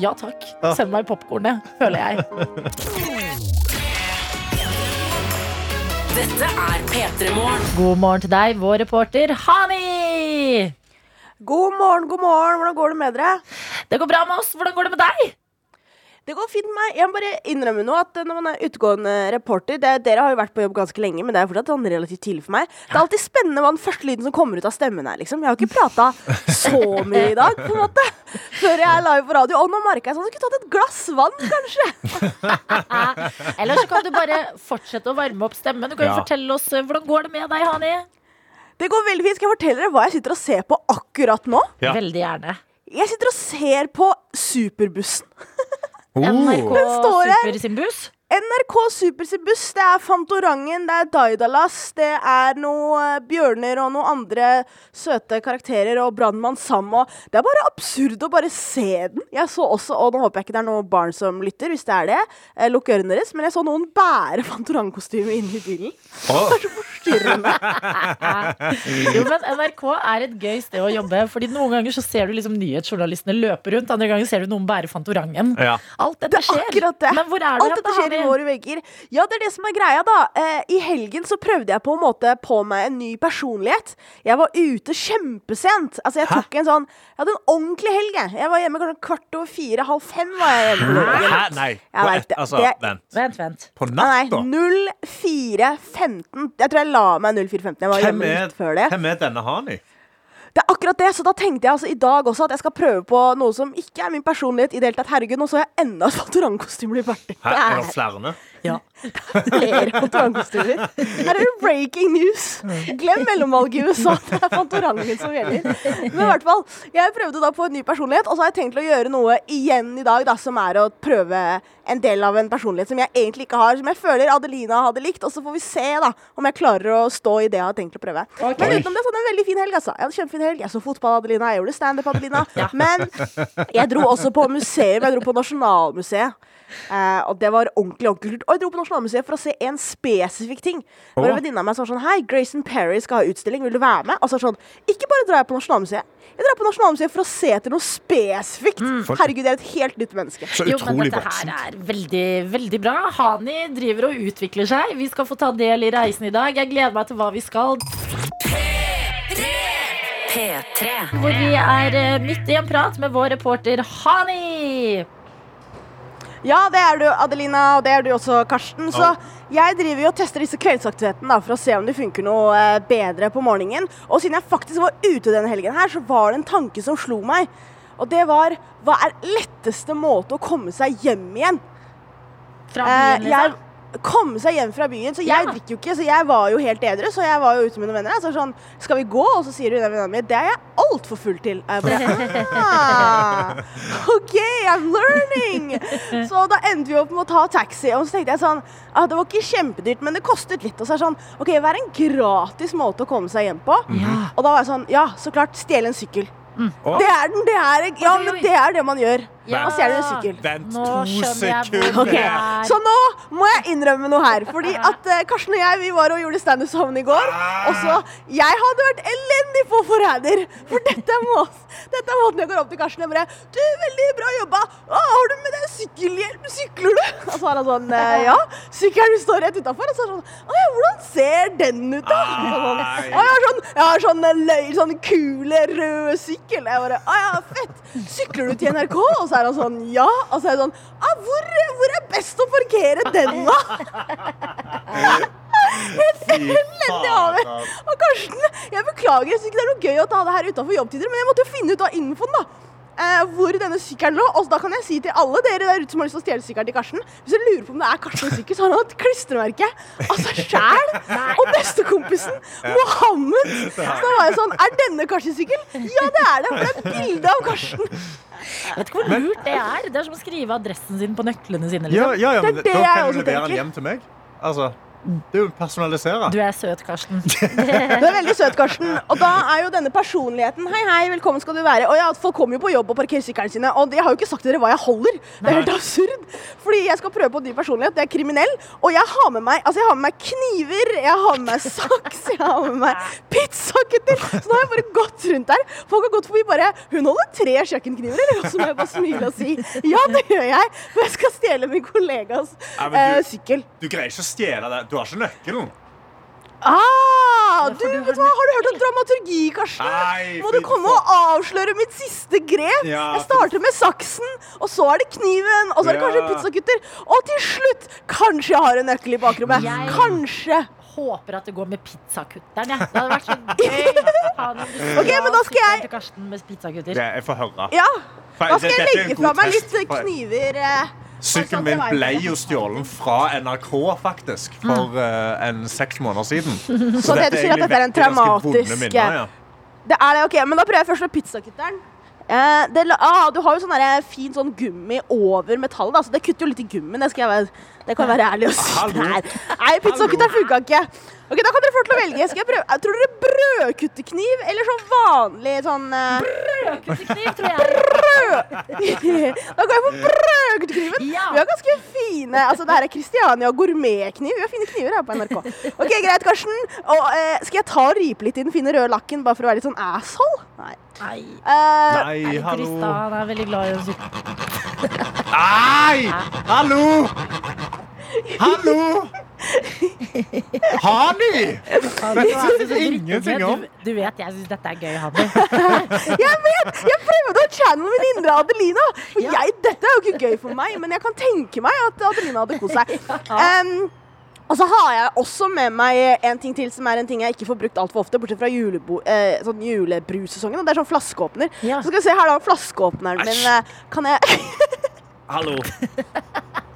Ja takk. Send meg popkornet, føler jeg. Dette er P3 Morgen. God morgen til deg, vår reporter Hani! God morgen, god morgen. Hvordan går det med dere? Det går bra med oss. Hvordan går det med deg? Det går fint med meg. Jeg må bare innrømme nå at når man er utegående reporter det, Dere har jo vært på jobb ganske lenge, men det er fortsatt sånn relativt tidlig for meg. Det er alltid spennende hva den første lyden som kommer ut av stemmen er, liksom. Jeg har ikke prata så mye i dag, på en måte. Før jeg er live på radio. Og nå merka jeg sånn at jeg skulle tatt et glass vann, kanskje. Eller så kan du bare fortsette å varme opp stemmen. Du kan jo Ja. fortelle oss eh, Hvordan går det med deg, Hani? Det går veldig fint. Skal jeg fortelle dere hva jeg sitter og ser på akkurat nå? Ja. Veldig gjerne. Jeg sitter og ser på Superbussen. NRK Supersimbus? NRK Supersimbus. Det er Fantorangen, det er Daidalas, det er noe eh, bjørner og noen andre søte karakterer og Brannmann Sam og Det er bare absurd å bare se den. Jeg så også, og nå håper jeg ikke det er noen barn som lytter, hvis det er det, eh, lukk ørene deres, men jeg så noen bære Fantorang-kostyme inne i bilen. Åh, Styrrende. Jo, men NRK er et gøy sted å jobbe. Fordi Noen ganger så ser du liksom nyhetsjournalistene løpe rundt, andre ganger ser du noen bære Fantorangen. Ja. Alt dette Det er skjer. det. Men hvor er du Alt dette skjer i våre vegger. Ja, det er det som er greia, da. Eh, I helgen så prøvde jeg på en måte på meg en ny personlighet. Jeg var ute kjempesent. Altså, jeg tok en sånn Jeg hadde en ordentlig helg, jeg. Jeg var hjemme kanskje kvart over fire, halv fem var jeg hjemme. Hæ? Nei. Jeg vet et, altså, Det- vent. Vent, vent. På Nei, natta? 04.15. Jeg tror jeg la meg 04.15. Jeg var Hvem hjemme er, litt før det. hvem er denne Hani? Det er akkurat det, så da tenkte jeg altså i dag også at jeg skal prøve på noe som ikke er min personlighet i det hele tatt. Herregud, nå så jeg enda et Fantorang-kostyme bli ferdig. Er det flere? Ja. flere Fantorang-kostymer. Her er det breaking news. Glem mellomvalget i USA. Det er Fantorangen som gjelder. Men i hvert fall, jeg prøvde da på en ny personlighet, og så har jeg tenkt å gjøre noe igjen i dag, da, som er å prøve en del av en personlighet som jeg egentlig ikke har, som jeg føler Adelina hadde likt. Og så får vi se da, om jeg klarer å stå i det jeg har tenkt å prøve. Men utenom det så hadde jeg en veldig fin helg, altså. Jeg hadde kjempefin helg. Jeg så fotball, Adelina. Jeg gjorde standup, Adelina. Men jeg dro også på museum. Jeg dro på Nasjonalmuseet. Eh, og det var ordentlig ordentlig kult. Og jeg dro på Nasjonalmuseet for å se en spesifikk ting. Det var en venninne av meg sa sånn Hei, Grayson Perry skal ha utstilling, vil du være med? Og så sånn Ikke bare drar jeg på Nasjonalmuseet. Jeg drar på Nasjonalmuseet for å se etter noe spesifikt. Herregud, jeg er et helt nytt menneske. Så Jo, men utrolig dette her er veldig, veldig bra. Hani driver og utvikler seg. Vi skal få ta del i reisen i dag. Jeg gleder meg til hva vi skal. P3. Hvor vi er eh, midt i en prat med vår reporter Hani. Ja, det er du, Adelina, og det er du også, Karsten. Så jeg driver jo og tester disse kveldsaktivitetene for å se om det funker noe eh, bedre på morgenen. Og siden jeg faktisk var ute denne helgen her, så var det en tanke som slo meg. Og det var hva er letteste måte å komme seg hjem igjen? Fra Eh, byen, liksom. Komme seg hjem fra byen. Så jeg Ja. drikker jo ikke, så jeg var jo helt edru. Så jeg var jo ute med noen venner. Så sånn, skal vi gå? Og så sier hun venninna mi det er jeg altfor full til. Og jeg bare ah, OK, I'm learning! Så da endte vi opp med å ta taxi. Og så tenkte jeg sånn ah, Det var ikke kjempedyrt, men det kostet litt. Og så er sånn OK, hva er en gratis måte å komme seg hjem på? Og da var jeg sånn Ja, så klart, stjele en sykkel. Mm. Det er den, det er Ja, det er det man gjør. Ja. og stjeler en sykkel. Vent Nå to jeg sekunder. er. Så nå må jeg innrømme noe her. Fordi at uh, Karsten og jeg vi var og gjorde standup sammen i går. Og så Jeg hadde vært elendig på forræder. For dette er, måten, dette er måten jeg går opp til Karsten og bare Du, veldig bra jobba. Å, har du med deg sykkelhjelm? Sykler du? Og så er han sånn eh, Ja. Sykkelen står rett utafor. Og så er han sånn Å ja, hvordan ser den ut, da? Og så sånn, jeg har sånn, jeg har sånn eh, løy, sånn kule, rød sykkel. Jeg bare Å ja, fett. Sykler du til NRK? Og så er han sånn Ja. Og så er jeg sånn ah, hvor, hvor er best å parkere den, da? Elendig av. Og Karsten, jeg beklager, jeg synes ikke det er noe gøy å ta det her utenfor jobbtider, men jeg måtte jo finne ut av infoen, da. Eh, hvor denne sykkelen lå. Og da kan jeg si til alle dere der ute som har lyst til å stjele sykkelen til Karsten Hvis du lurer på om det er Karstens sykkel, så har han et klistremerke av seg sjæl og bestekompisen Mohammed. Så da var jeg sånn Er denne Karstens sykkel? Ja, det er det. For det er et bilde av Karsten. Jeg vet ikke hvor lurt det er. Det er som å skrive adressen sin på nøklene sine. Ja, Liksom. ja, ja, Det er men det da kan du levere den hjem til meg. Altså, det er jo personalisere. Du er søt, Karsten. Du er veldig søt, Karsten. Og da er jo denne personligheten Hei, hei, velkommen skal du være. Og ja, Folk kommer jo på jobb og parkerer sykkelen sine, og jeg har jo ikke sagt til dere hva jeg holder. Det er helt absurd. Fordi jeg skal prøve på ny personlighet. Det er kriminell. Og jeg har med meg altså jeg har med meg kniver, jeg har med meg saks, jeg har med meg pizzakutter. Så nå har jeg bare gått rundt der. Folk har gått forbi bare Hun holder tre kjøkkenkniver, eller? Og så må jeg bare smile og si ja, det gjør jeg. For jeg skal stjele min kollegas eh, sykkel. Du greier ikke å stjele det. Du har ikke nøkkelen. Ah, du, du vet du hva? Har du hørt om dramaturgi, Karsten? Nei, Må du komme og avsløre mitt siste grep? Ja, jeg starter med saksen, og så er det kniven, og så er det kanskje pizzakutter. Og til slutt kanskje jeg har en nøkkel i bakrommet. Jeg- Kanskje. Håper at det går med pizzakutteren. Ja. Det hadde vært så gøy. Ok, men da skal jeg- Karsten med pizzakutter. Det, jeg får høre. Ja, Da skal jeg legge fra meg litt kniver. eh. Sykkelen min ble jo stjålet fra NRK, faktisk, for uh, en seks måneder siden. Så Så dette er egentlig dette er en traumatisk- minner, ja. Det er det, ok, men da prøver jeg først med pizzakutteren. Eh, det, ah, du har jo sånn der fin sånn gummi over metallet, altså så det kutter jo litt i gummien. Det, det kan være ærlig og si. Nei pizzakutteren funka ikke. Ok, Da kan dere få til å velge. Skal jeg prøve? Jeg tror dere brødkuttekniv eller sånn vanlig sånn uh... Brødkuttekniv, tror jeg. Da går jeg for brødkuttekniven. Ja. Vi har ganske fine Altså, det her er Christiania gourmetkniv. Vi har fine kniver her på NRK. Ok, Greit, Karsten. Og, uh, skal jeg ta og ripe litt i den fine røde lakken bare for å være litt sånn asshole? Nei. Nei. uh, Nei, Krista hallo. han er veldig glad i å suppe. Nei! Hallo! Hallo! Hani! Du, ingenting om. du vet jeg syns dette er gøy, Hanni. Jeg vet! Jeg prøvde å channele min indre Adelina. For Ja. jeg, dette er jo ikke gøy for meg, men jeg kan tenke meg at Adelina hadde kost seg. Um, og så har jeg også med meg en ting til som er en ting jeg ikke får brukt altfor ofte, bortsett fra julebo, eh, sånn julebrussesongen. og Det er sånn flaskeåpner. Ja. Så skal vi se her da, flaskeåpneren min. eh, Kan jeg Hallo.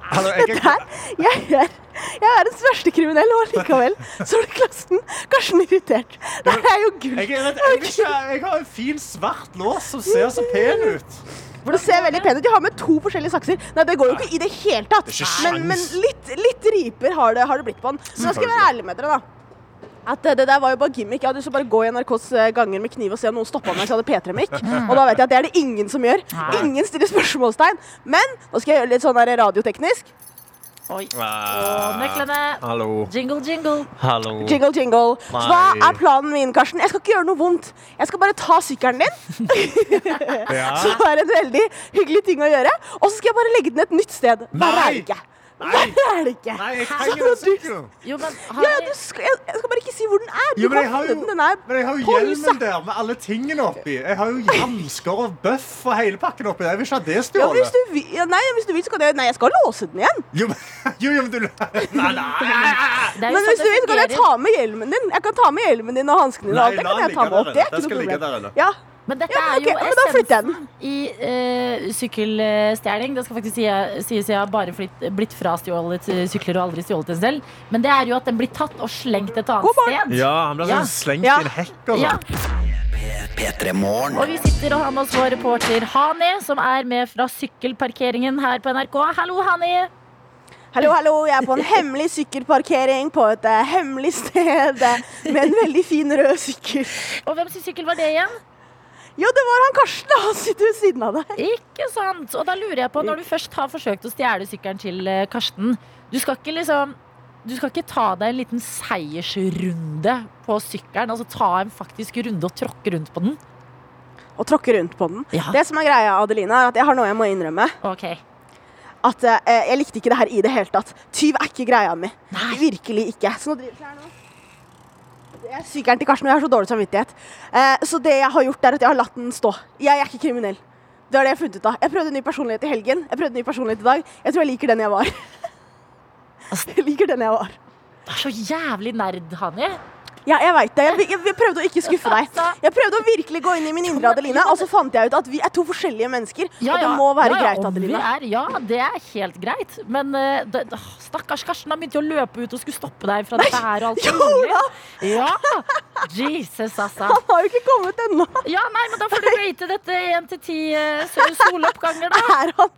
Jeg, Der! Jeg er, jeg er den største kriminell, og likevel så er det klassen Karsten irritert. Det er jo gull. jeg, jeg, jeg har en fin svart lås som ser så pen ut. For det ser veldig pen ut. De har med to forskjellige sakser. Nei, det går jo ikke i det hele tatt. Det Men, men litt, litt riper har det, har det blitt på den. Så da skal jeg være ærlig med dere, da. At det, det der var jo bare gimmick. Jeg hadde lyst til å bare gå i NRKs eh, ganger med kniv og se om noen stoppa meg hvis jeg hadde P3-mikk. Og da vet jeg at det er det ingen som gjør. Nei. Ingen stiller spørsmålstegn. Men nå skal jeg gjøre litt sånn der radioteknisk. Oi. Og nøklene. Hallo. Jingle, jingle. Hallo. Jingle, jingle. Så hva er planen min, Karsten? Jeg skal ikke gjøre noe vondt. Jeg skal bare ta sykkelen din. Ja. det er en veldig hyggelig ting å gjøre. Og så skal jeg bare legge den et nytt sted. Nei! er Nei. det er det ikke. Nei, jeg trenger den sykkelen. Jo, men har ja, du skal, jeg, jeg skal bare ikke si hvor den er. Du Jo, men jeg har jo, den. Er men jeg har jo hjelmen der med alle tingene oppi. Jeg har jo hansker og bøff og hele pakken oppi. Jeg vil ikke ha det Ja, hvis stjålet. du ja, nei, hvis du vil, så kan jeg Nei, jeg skal låse den igjen. Jo, men, jo, jo, men du Nei, nei. Men sånn hvis du vil, så kan jeg ta med hjelmen din. Jeg kan ta med hjelmen din og hanskene dine. Nei. Det la kan den jeg ta ligge med opp. der Det er inne. Den ikke skal noe ligge problem. der inne. Ja, Men dette Ja, men er jo essensen i uh, sykkelstjeling. Det skal faktisk si, sies jeg har bare flytt, blitt frastjålet eh, sykler og aldri stjålet en selv. Men det er jo at den blir tatt og slengt et annet sted. Ja, han blir Ja. sånn slengt Ja. i en hekk og Ja. sånn. Og vi sitter og har med oss vår reporter Hani, som er med fra sykkelparkeringen her på NRK. Hallo, Hani. Hallo, hallo. Jeg er på en hemmelig sykkelparkering på et uh, hemmelig sted eh, med en veldig fin rød sykkel. Og hvem sin sykkel var det igjen? Jo, det var han Karsten. Han sitter ved siden av deg. Ikke sant? Og da lurer jeg på, når du først har forsøkt å stjele sykkelen til eh, Karsten, du skal ikke liksom du skal ikke ta deg en liten seiersrunde på sykkelen? Altså ta en faktisk runde og tråkke rundt på den? Og tråkke rundt på den. Ja. Det som er greia, Adelina, er at jeg har noe jeg må innrømme. Ok. At eh, Jeg likte ikke det her i det hele tatt. Tyv er ikke greia mi. Nei. Virkelig ikke. Så nå driver jeg her nå. Det er sykeren til Karsten, og jeg har så dårlig samvittighet. Eh, så det jeg har gjort, er at jeg har latt den stå. Jeg er ikke kriminell. Det var det jeg har funnet ut av. Jeg prøvde en ny personlighet i helgen. Jeg prøvde en ny personlighet i dag. Jeg tror jeg liker den jeg var. Jeg liker den jeg var. Du er så jævlig nerd, Hani. Ja, jeg vet det. Jeg, jeg, jeg prøvde å ikke skuffe deg. Jeg prøvde å virkelig gå inn i min indre Adelina, og så fant jeg ut at vi er to forskjellige mennesker. og det må være ja, ja, greit, Adelina. Er, ja, det er helt greit. Men uh, det, stakkars Karsten har begynt å løpe ut og skulle stoppe deg fra dette her. og alt mulig. Ja! Jesus, altså. Han har jo ikke kommet ennå. Ja, nei, men Da får du rate dette én til ti eh, sol- soloppganger, da. Er han,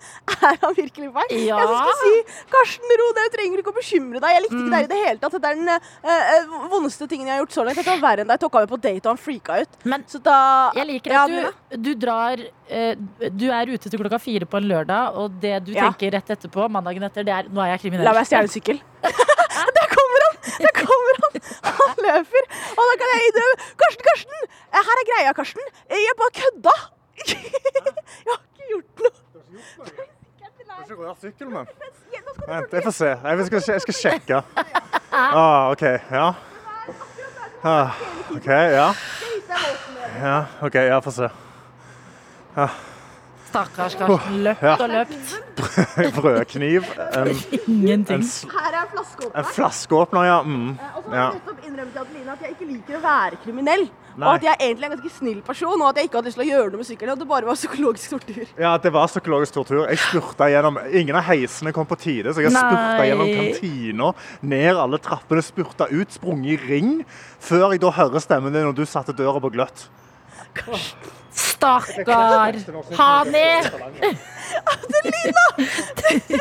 er han virkelig feil? Ja. Jeg skulle si Karsten, ro deg, trenger ikke å bekymre deg. Jeg likte ikke deg i det hele tatt. Dette er den uh, vondeste tingen jeg har gjort så langt. Dette var verre enn da Jeg tok ham med på date, og han freaka ut. Men Så da jeg liker at ja, du, du drar eh, Du er ute til klokka fire på en lørdag, og det du Ja. tenker rett etterpå, mandagen etter, det er nå er jeg kriminell. La meg stjele en sykkel. Der kommer han! Der kommer han! Han løper. Og da kan jeg innrømme Karsten, Karsten! eh, Her er greia, Karsten. Eh, Jeg bare kødda. Jeg har ikke gjort noe. Sykkelen min. Du Vent, jeg får se. Jeg skal, jeg skal sjekke. Ah, OK. Ja. Ah, OK, ja. Ja, OK, jeg får se. Stakkars Karsten. Løpt Ja. og løpt. Brødkniv. En, Ingenting. en, Her er en flaskeåpner. flaskeåpner, ja. Mm. Og så har ja. jeg nettopp innrømmet til Adeline at jeg ikke liker å være kriminell. Og at jeg egentlig er en ganske snill person, og at jeg ikke hadde lyst til å gjøre noe med sykkelen. Og at det bare var psykologisk tortur. Ja, det var psykologisk tortur. Jeg spurta gjennom Ingen av heisene kom på tide, så jeg Nei. spurta gjennom kantina, ned alle trappene, spurta ut, sprunget i ring, før jeg da hører stemmen din når du satte døra på gløtt. Stakkar! Hani!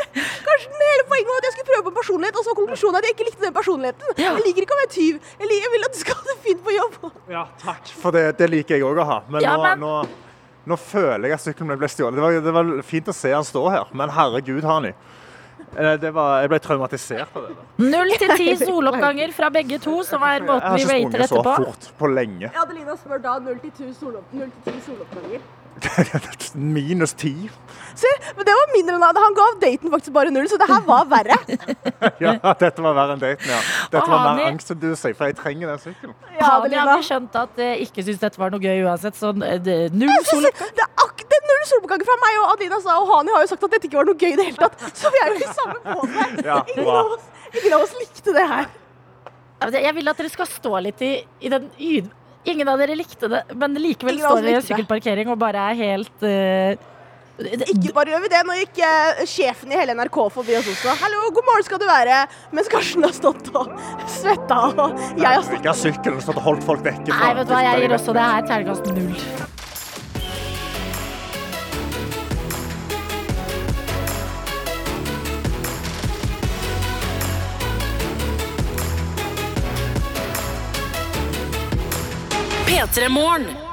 Karsten, hele poenget var at jeg skulle prøve på personlighet, og så var konklusjonen at jeg ikke likte den personligheten. Jeg liker ikke å være tyv. Jeg, liker, jeg vil at du skal ha det fint på jobb. Ja, takk. For det, det liker jeg òg å ha. Men, Ja, nå, men- nå, nå føler jeg at sykkelen min ble stjålet. Det, var- det var fint å se han stå her, men herregud, Hani. Eh, Det var, jeg ble traumatisert av det. Null til ti soloppganger fra begge to, som er Jeg har ikke sprunget så fort på lenge. Adelina spør da null til 10 solopp- 0 til 10 soloppganger. Minus ti. Se, men det var mindre enn han. Han ga daten faktisk bare null, så det her var verre. Ja, dette var verre enn daten, ja. Dette mer var enn du sier, for jeg trenger den sykkelen. Ja, Hani har skjønt at jeg ikke syns dette var noe gøy uansett, så eh, det- null Jeg soloppgang. Det er ak det er null soloppganger fra meg og Adelina sa, og Hani har jo sagt at dette ikke var noe gøy i det hele tatt. Så vi er jo i samme båt Ja, Ingen, av oss- likte det her. Jeg vil at dere skal stå litt i, i den yd... Ingen av dere likte det, men likevel Ingen står dere i en sykkelparkering og bare er helt uh, det- Ikke bare gjør vi det, nå gikk eh, sjefen i hele NRK forbi oss også. Hallo, god morgen skal du være. Mens Karsten har stått og svetta, og jeg har stått Ikke har sykkelen stått og holdt folk vekke. Nei, vet du hva, jeg gir også det her terningkast null. P3 Morgen.